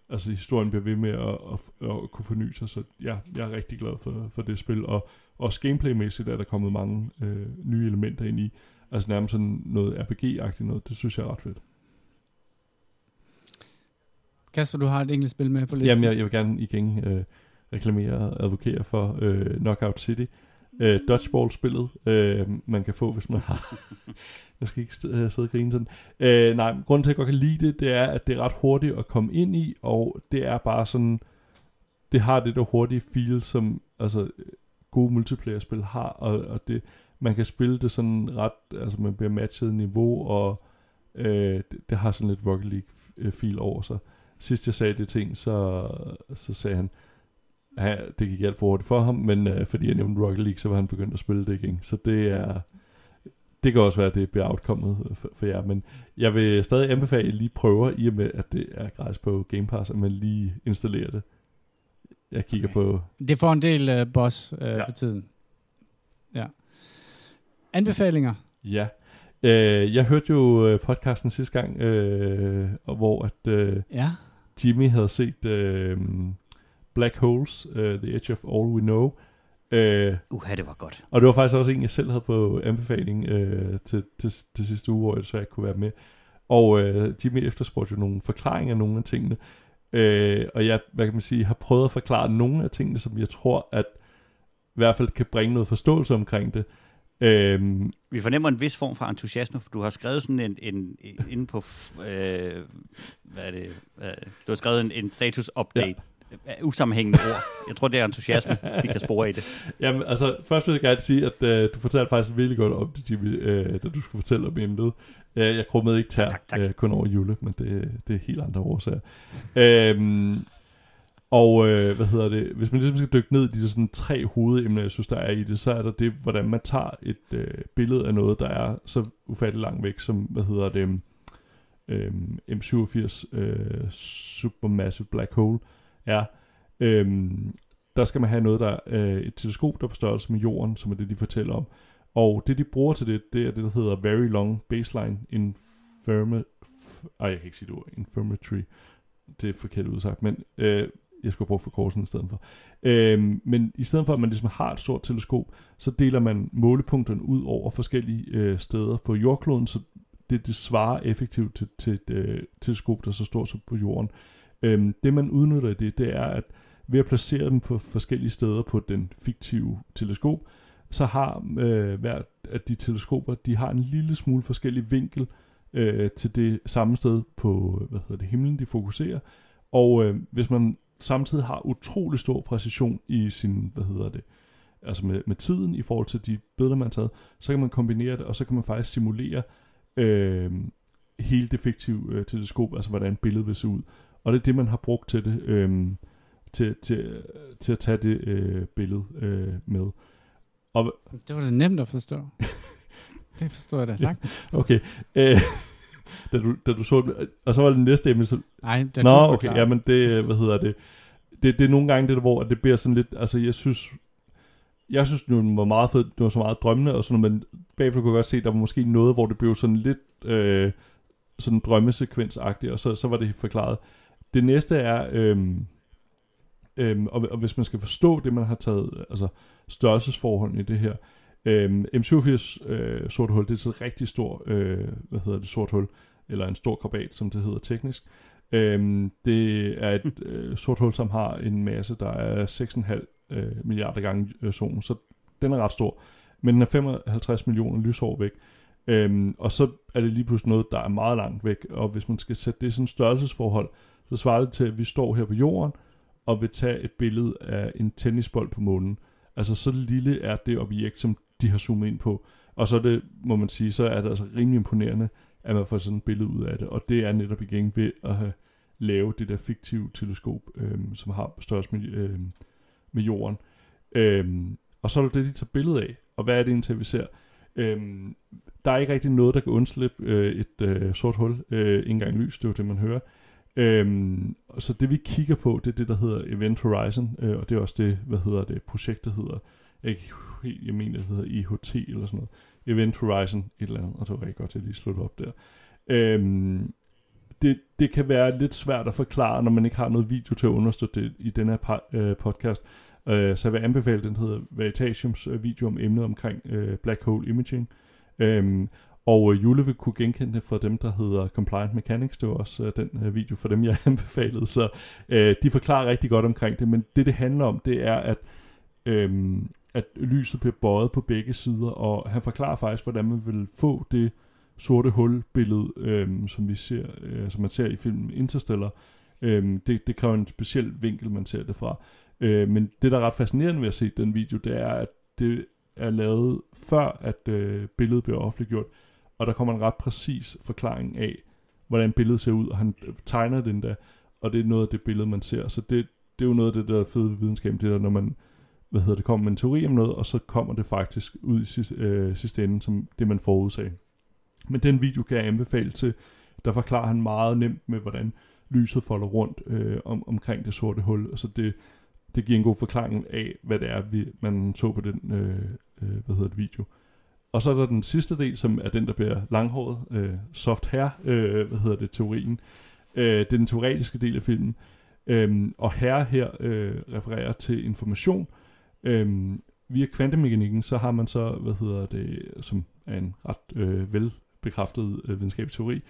altså, historien bliver ved med at, at, at, at kunne forny sig, så ja, jeg er rigtig glad for, for det spil, og også gameplaymæssigt er der kommet mange øh, nye elementer ind i, altså nærmest sådan noget RPG-agtigt noget, det synes jeg er ret fedt. Kasper, du har et enkelt spil med på listen. Jamen, jeg, jeg vil gerne igen øh, reklamere og advokere for øh, Knockout City. Øh, Dodgeball-spillet, øh, man kan få, hvis man har... jeg skal ikke øh, sidde og grine sådan. Øh, nej, grunden til, at jeg godt kan lide det, det er, at det er ret hurtigt at komme ind i, og det er bare sådan... Det har det der hurtige feel, som altså, gode multiplayer-spil har, og, og det, man kan spille det sådan ret... Altså, man bliver matchet niveau, og øh, det, det har sådan lidt Rocket League-feel over sig sidst jeg sagde det ting, så, så sagde han, ja, det gik alt for hurtigt for ham, men øh, fordi jeg nævnte Rocket League, så var han begyndt at spille det igen. Så det er, det kan også være, at det bliver outcomet for, for jer, men jeg vil stadig anbefale, at I lige prøver, i og med, at det er gratis på Game Pass, at man lige installerer det. Jeg kigger Okay. på, Det får en del uh, boss uh, ja. For tiden. Ja. Anbefalinger. ja. Øh, jeg hørte jo øh, podcasten sidste gang, øh, og hvor at øh, Ja. Jimmy havde set øh, Black Holes, uh, The Edge of All We Know, øh, Uha, det var godt. Og det var faktisk også en, jeg selv havde på anbefaling øh, til, til, til sidste uge, hvor jeg desværre ikke kunne være med. Og øh, Jimmy efterspurgte jo nogle forklaringer af nogle af tingene. Øh, og jeg, hvad kan man sige, har prøvet at forklare nogle af tingene, som jeg tror, at i hvert fald kan bringe noget forståelse omkring det. Øhm, Vi fornemmer en vis form for entusiasme, for du har skrevet sådan en, en, en inde på, øh, hvad er det, hvad, du har skrevet en, en status-update. Ja. Usammenhængende ord. Jeg tror, det er entusiasme, vi kan spore i det. Jamen, altså, først vil jeg gerne sige, at øh, du fortalte faktisk virkelig godt om det, Jimmy, øh, da du skulle fortælle om emnet. Øh, jeg krummede ikke tær, Tak, tak. Øh, kun over jule, men det, det er helt andre årsager. Øhm, og øh, hvad hedder det, hvis man ligesom skal dykke ned i de sådan tre hovedemner, jeg synes, der er i det, så er der det, hvordan man tager et øh, billede af noget, der er så ufattelig langt væk, som, hvad hedder det, øh, M87 øh, Supermassive Black Hole er. Øhm, der skal man have noget, der er øh, et teleskop, der er på størrelse med jorden, som er det, de fortæller om. Og det, de bruger til det, det er det, der hedder Very Long Baseline Infirma... Ej, jeg kan ikke sige det ord. Infirmatory. Det er forkert udsagt, men øh, jeg skulle bruge forkortelsen i stedet for. Øhm, men i stedet for, at man ligesom har et stort teleskop, så deler man målepunkterne ud over forskellige øh, steder på jordkloden, så det, det svarer effektivt til, til et øh, teleskop, der er så stort som på jorden. Øhm, det man udnytter i det, det er, at ved at placere dem på forskellige steder på den fiktive teleskop, så har øh, hver af de teleskoper, de har en lille smule forskellig vinkel øh, til det samme sted på hvad hedder det, himlen, de fokuserer. Og øh, hvis man samtidig har utrolig stor præcision i sin, hvad hedder det, altså med, med tiden i forhold til de billeder, man har taget, så kan man kombinere det, og så kan man faktisk simulere øh, hele det fiktive øh, teleskop, altså hvordan billedet vil se ud. Og det er det, man har brugt til det, øh, til, til, til at tage det øh, billede øh, med. Og, Det var da nemt at forstå. det forstår jeg da sagt. okay, øh, da, du, da du så det, og så var det næste emne, så, Nej, da Nå, okay, forklarer. jamen det, øh, hvad hedder det, det, det er nogle gange det, hvor det bliver sådan lidt, altså jeg synes, jeg synes, det var meget fedt, det var så meget drømmende, og sådan men bagefter kunne jeg godt se, der var måske noget, hvor det blev sådan lidt øh, sådan drømmesekvensagtigt, og så, så var det forklaret. Det næste er, øhm, øhm, og, og hvis man skal forstå det, man har taget, altså størrelsesforholdene i det her, øhm, M87 øh, sort hul, det er et rigtig stort, øh, hvad hedder det, sort hul, eller en stor krabat, som det hedder teknisk. Øhm, det er et øh, sort hul, som har en masse, der er 6,5 øh, milliarder gange øh, solen, så den er ret stor. Men den er 55 millioner lysår væk. Øhm, og så er det lige pludselig noget, der er meget langt væk. Og hvis man skal sætte det i sådan et størrelsesforhold, så svarer det til, at vi står her på jorden, og vil tage et billede af en tennisbold på månen. Altså så lille er det objekt, som de har zoomet ind på. Og så er det, må man sige, så er det altså rimelig imponerende, at man får sådan et billede ud af det. Og det er netop igen ved at have lave det der fiktive teleskop, øhm, som har størrelse med, øhm, med jorden. Øhm, og så er det det, de tager billede af. Og hvad er det indtil vi ser? Øhm, der er ikke rigtig noget, der kan undslippe øh, et øh, sort hul. Øh, ikke engang lys, det er jo det, man hører. Øhm, så det vi kigger på, det er det, der hedder Event Horizon, øh, og det er også det, hvad hedder det, projektet hedder. Jeg, jeg mener, det hedder IHT eller sådan noget. Event Horizon, et eller andet, og det var rigtig godt, at jeg lige slutte op der. Øhm, det, det kan være lidt svært at forklare, når man ikke har noget video til at understøtte det i den her øh, podcast. Øh, så jeg vil anbefale, den hedder Veritasiums øh, video om emnet omkring øh, Black Hole Imaging. Øhm, og øh, Jule vil kunne genkende det fra dem, der hedder Compliant Mechanics. Det var også øh, den øh, video for dem, jeg anbefalede. Så øh, de forklarer rigtig godt omkring det. Men det, det handler om, det er, at, øh, at lyset bliver bøjet på begge sider. Og han forklarer faktisk, hvordan man vil få det sorte hul-billede, øhm, som vi ser, øh, som man ser i filmen Interstellar. Øh, det, det kræver en speciel vinkel, man ser det fra. Øh, men det, der er ret fascinerende ved at se den video, det er, at det er lavet før, at øh, billedet bliver offentliggjort, og der kommer en ret præcis forklaring af, hvordan billedet ser ud, og han øh, tegner den der, og det er noget af det billede, man ser. Så det, det er jo noget af det, der fede ved videnskab, det der, når man hvad hedder det, kommer med en teori om noget, og så kommer det faktisk ud i sidste, øh, sidste ende, som det, man forudsagde. Men den video kan jeg anbefale til, der forklarer han meget nemt med, hvordan lyset folder rundt øh, om, omkring det sorte hul. og så det, det giver en god forklaring af, hvad det er, vi, man så på den øh, øh, hvad hedder det, video. Og så er der den sidste del, som er den, der bliver langhåret, øh, soft hair, øh, hvad hedder det, teorien. Øh, det er den teoretiske del af filmen. Øh, og her her øh, refererer til information. Øh, via kvantemekanikken, så har man så, hvad hedder det, som er en ret øh, velbekræftet øh, videnskabelig teori,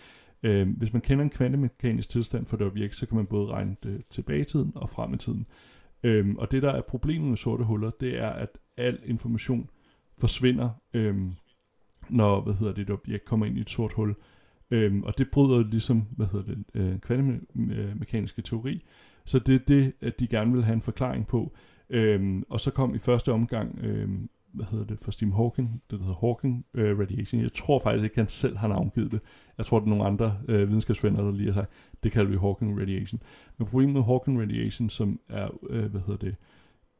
Øh, hvis man kender en kvantemekanisk tilstand for det objekt, så kan man både regne det tilbage i tiden og frem i tiden. Øh, og det, der er problemet med sorte huller, det er, at al information forsvinder, øhm, når hvad hedder det, et objekt kommer ind i et sort hul. Øhm, og det bryder ligesom, hvad hedder det, øh, kvantemekaniske teori. Så det er det, at de gerne vil have en forklaring på. Øhm, og så kom i første omgang, øhm, hvad hedder det, for Stephen Hawking, det hedder Hawking øh, Radiation. Jeg tror faktisk ikke, han selv har navngivet det. Jeg tror, det er nogle andre øh, videnskabsvenner, der lige har sagt, det kalder vi Hawking Radiation. Men problemet med Hawking Radiation, som er, øh, hvad hedder det,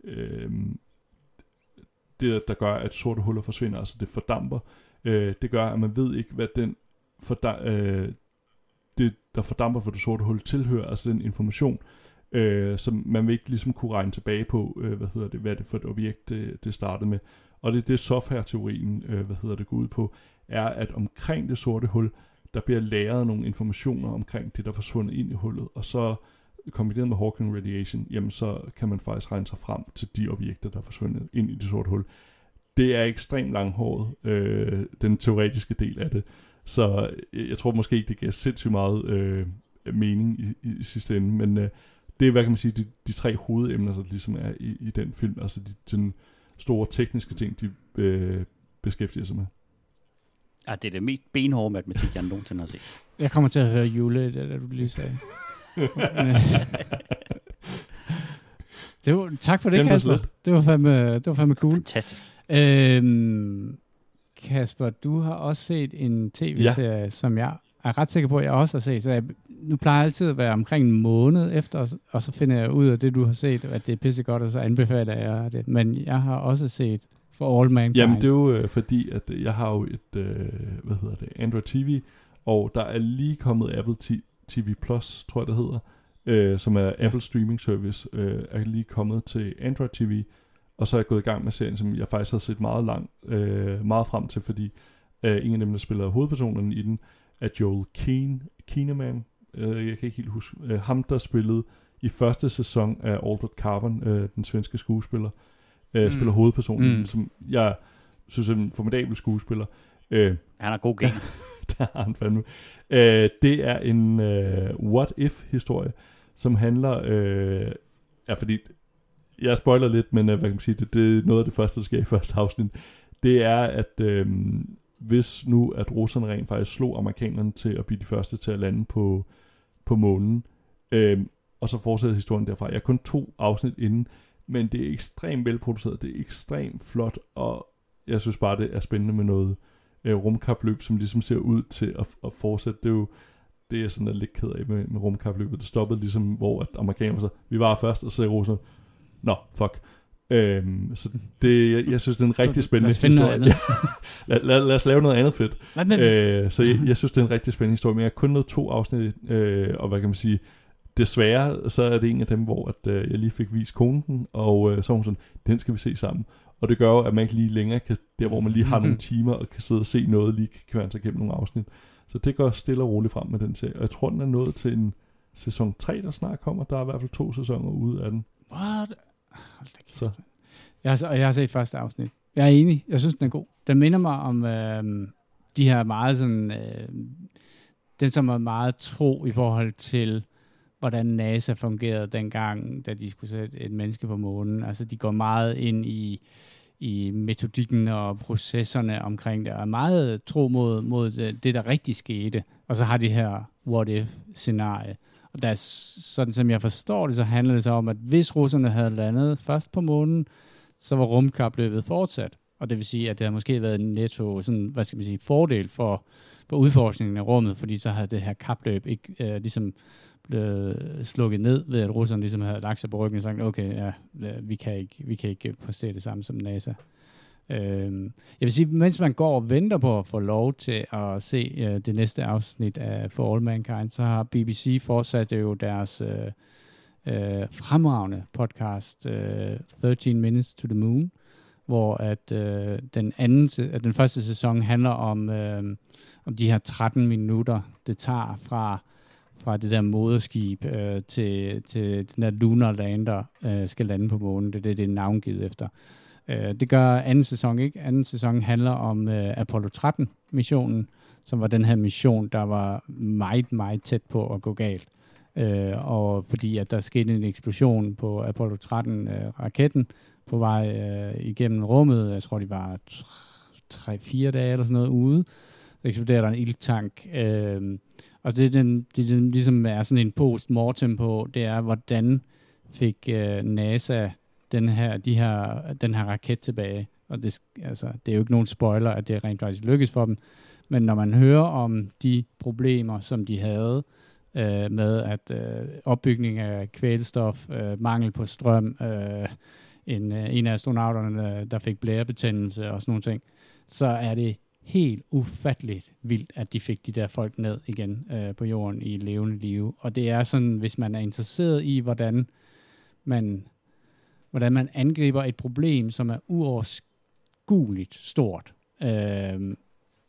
uh, det, der gør, at sorte huller forsvinder, altså det fordamper, øh, det gør, at man ved ikke, hvad den forda- øh, det, der fordamper for det sorte hul tilhører, altså den information, øh, som man vil ikke ligesom kunne regne tilbage på, øh, hvad hedder det, hvad det for et objekt, det, det startede med. Og det er det software-teorien, øh, hvad hedder det, går ud på, er, at omkring det sorte hul, der bliver lagret nogle informationer omkring det, der er forsvundet ind i hullet, og så kombineret med Hawking Radiation, jamen så kan man faktisk regne sig frem til de objekter, der er forsvundet ind i det sorte hul. Det er ekstremt langhåret, øh, den teoretiske del af det. Så jeg tror måske ikke, det giver sindssygt meget øh, mening i, i, i sidste ende, men øh, det er, hvad kan man sige, de, de tre hovedemner, der ligesom er i, i den film. Altså de, de store tekniske ting, de øh, beskæftiger sig med. Ja, det er det mest benhårde matematik, jeg nogensinde har set. Jeg kommer til at høre Jule, det du lige sagde. det var, tak for det, Kasper. Det var fandme, det var fandme cool. Fantastisk. Øhm, Kasper, du har også set en tv-serie, ja. som jeg er ret sikker på, at jeg også har set. Så jeg, nu plejer jeg altid at være omkring en måned efter, og så finder jeg ud af det, du har set, at det er pissegodt, og så anbefaler jeg det. Men jeg har også set For All Mankind. Jamen, det er jo øh, fordi, at jeg har jo et, øh, hvad hedder det, Android TV, og der er lige kommet Apple TV Plus, tror jeg det hedder, øh, som er Apple Streaming Service, øh, er lige kommet til Android TV, og så er jeg gået i gang med serien, som jeg faktisk har set meget langt, øh, meget frem til, fordi øh, en af dem, der spiller hovedpersonen i den, er Joel Keen, Keeneman, øh, jeg kan ikke helt huske, øh, ham der spillede i første sæson af Altered Carbon, øh, den svenske skuespiller, øh, mm. spiller hovedpersonen, mm. som jeg synes er en formidabel skuespiller. Øh, han har god gener. der har han fandme. Øh, det er en øh, what-if-historie, som handler, øh, ja fordi, jeg spoiler lidt, men øh, hvad kan man sige, det, det er noget af det første, der sker i første afsnit. Det er, at øh, hvis nu, at russerne rent faktisk slog amerikanerne til at blive de første til at lande på, på månen, øh, og så fortsætter historien derfra. Jeg er kun to afsnit inden, men det er ekstremt velproduceret, det er ekstremt flot, og jeg synes bare, det er spændende med noget øh, rumkapløb, som ligesom ser ud til at, at fortsætte. Det er jo det er sådan er lidt ked af med, med rumkapløbet. Det stoppede ligesom, hvor at amerikanerne så, vi var først, og så russerne, nå, fuck. Øhm, så det, jeg, jeg synes, det er en rigtig spændende historie. lad, lad, lad os lave noget andet fedt. Øh, så jeg, jeg synes, det er en rigtig spændende historie, men jeg har kun nået to afsnit, øh, og hvad kan man sige, desværre, så er det en af dem, hvor at, øh, jeg lige fik vist konen, og øh, så hun sådan, den skal vi se sammen. Og det gør jo, at man ikke lige længere kan, der hvor man lige har nogle timer, og kan sidde og se noget, lige kan være sig gennem nogle afsnit. Så det går stille og roligt frem med den serie. Og jeg tror, den er nået til en sæson 3, der snart kommer. Der er i hvert fald to sæsoner ude af den. What? Hold da kæft. Så. Jeg har, jeg har set første afsnit. Jeg er enig. Jeg synes, den er god. Den minder mig om øh, de her meget sådan... Øh, den, som er meget tro i forhold til, hvordan NASA fungerede dengang, da de skulle sætte et menneske på månen. Altså, de går meget ind i, i metodikken og processerne omkring det, og er meget tro mod, mod det, det, der rigtig skete. Og så har de her what-if-scenarie. Og der er, sådan som jeg forstår det, så handler det så om, at hvis russerne havde landet først på månen, så var rumkapløbet fortsat. Og det vil sige, at det har måske været en netto sådan, hvad skal man sige, fordel for, for udforskningen af rummet, fordi så havde det her kapløb ikke øh, ligesom blev slukket ned ved, at russerne ligesom havde lagt sig på ryggen og sagt, okay, ja, vi kan ikke, vi kan ikke præstere det samme som NASA. Øh, jeg vil sige, mens man går og venter på at få lov til at se øh, det næste afsnit af For All Mankind, så har BBC fortsat jo deres øh, øh, fremragende podcast, øh, 13 Minutes to the Moon, hvor at øh, den anden, at den første sæson handler om, øh, om de her 13 minutter, det tager fra fra det der moderskib øh, til, til den der lunar lander øh, skal lande på månen. Det er det, det er navngivet efter. Øh, det gør anden sæson ikke. Anden sæson handler om øh, Apollo 13-missionen, som var den her mission, der var meget, meget tæt på at gå galt. Øh, og fordi at der skete en eksplosion på Apollo 13-raketten øh, på vej øh, igennem rummet, jeg tror de var 3-4 dage eller sådan noget ude, så eksploderer der en ildtank. Øh, og det, den, det den ligesom er sådan en post-mortem på, det er, hvordan fik øh, NASA den her, de her, den her raket tilbage. Og det, altså, det er jo ikke nogen spoiler, at det rent faktisk lykkes for dem. Men når man hører om de problemer, som de havde øh, med at øh, opbygning af kvælstof, øh, mangel på strøm, øh, en, øh, en af astronauterne, der fik blærebetændelse og sådan nogle ting, så er det helt ufatteligt vildt, at de fik de der folk ned igen øh, på jorden i levende live. Og det er sådan, hvis man er interesseret i, hvordan man, hvordan man angriber et problem, som er uoverskueligt stort, øh,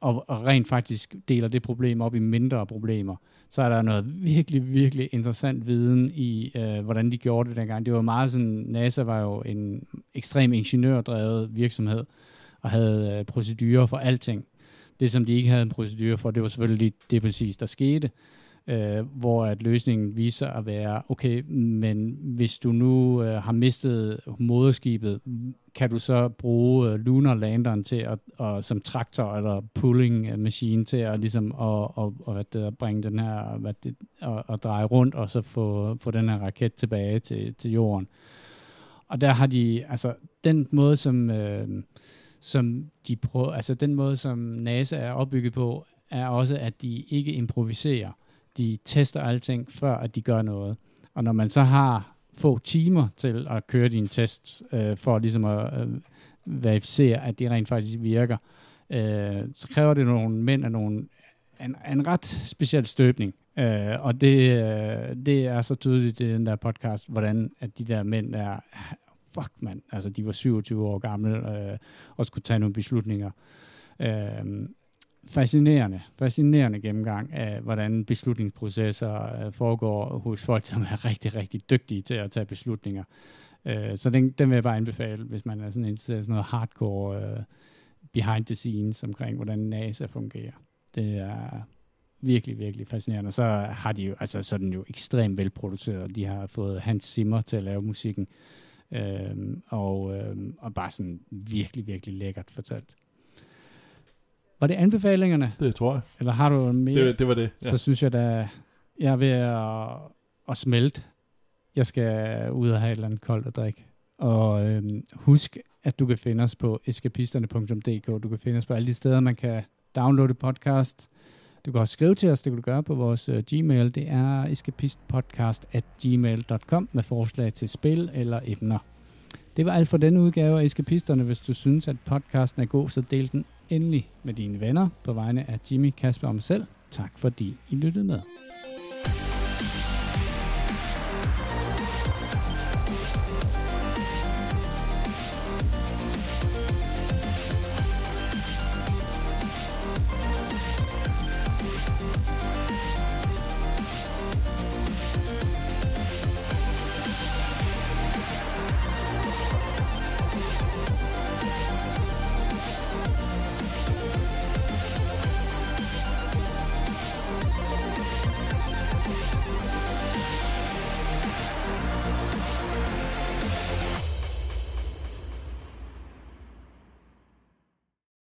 og, og rent faktisk deler det problem op i mindre problemer, så er der noget virkelig, virkelig interessant viden i, øh, hvordan de gjorde det dengang. Det var meget sådan, NASA var jo en ekstrem ingeniørdrevet virksomhed, og havde øh, procedurer for alting. Det, som de ikke havde en procedure for, det var selvfølgelig det præcis, der skete øh, hvor at løsningen viser at være, okay, men hvis du nu øh, har mistet moderskibet, kan du så bruge øh, lunar landeren til at, og, som traktor eller pulling machine til at ligesom og, og, og at, bringe den her hvad det, og, og dreje rundt og så få, få den her raket tilbage til, til jorden. Og der har de, altså den måde, som, øh, som de prøver, altså den måde, som NASA er opbygget på, er også, at de ikke improviserer de tester alting, før at de gør noget. Og når man så har få timer til at køre din test, øh, for ligesom at øh, verificere, at de rent faktisk virker, øh, så kræver det nogle mænd af nogle, en, en ret speciel støbning. Øh, og det, øh, det er så tydeligt i den der podcast, hvordan at de der mænd er, fuck mand, altså de var 27 år gamle øh, og skulle tage nogle beslutninger. Øh, fascinerende, fascinerende gennemgang af, hvordan beslutningsprocesser øh, foregår hos folk, som er rigtig, rigtig dygtige til at tage beslutninger. Øh, så den, den vil jeg bare anbefale, hvis man er sådan interesseret i sådan noget hardcore øh, behind the scenes omkring, hvordan NASA fungerer. Det er virkelig, virkelig fascinerende. Og så har de jo, altså sådan jo ekstremt velproduceret. De har fået Hans Zimmer til at lave musikken. Øhm, og, øhm, og bare sådan virkelig, virkelig lækkert fortalt. Var det anbefalingerne? Det tror jeg. Eller har du mere? Det, det var det, ja. Så synes jeg da, jeg er ved at, at smelte. Jeg skal ud og have et eller andet koldt at drikke. Og øhm, husk, at du kan finde os på eskapisterne.dk. Du kan finde os på alle de steder, man kan downloade podcast. Du kan også skrive til os, det kan du gøre på vores uh, Gmail. Det er escapistpodcast at gmail.com med forslag til spil eller emner. Det var alt for denne udgave af Eskapisterne. Hvis du synes, at podcasten er god, så del den endelig med dine venner på vegne af Jimmy, Kasper og mig selv. Tak fordi I lyttede med.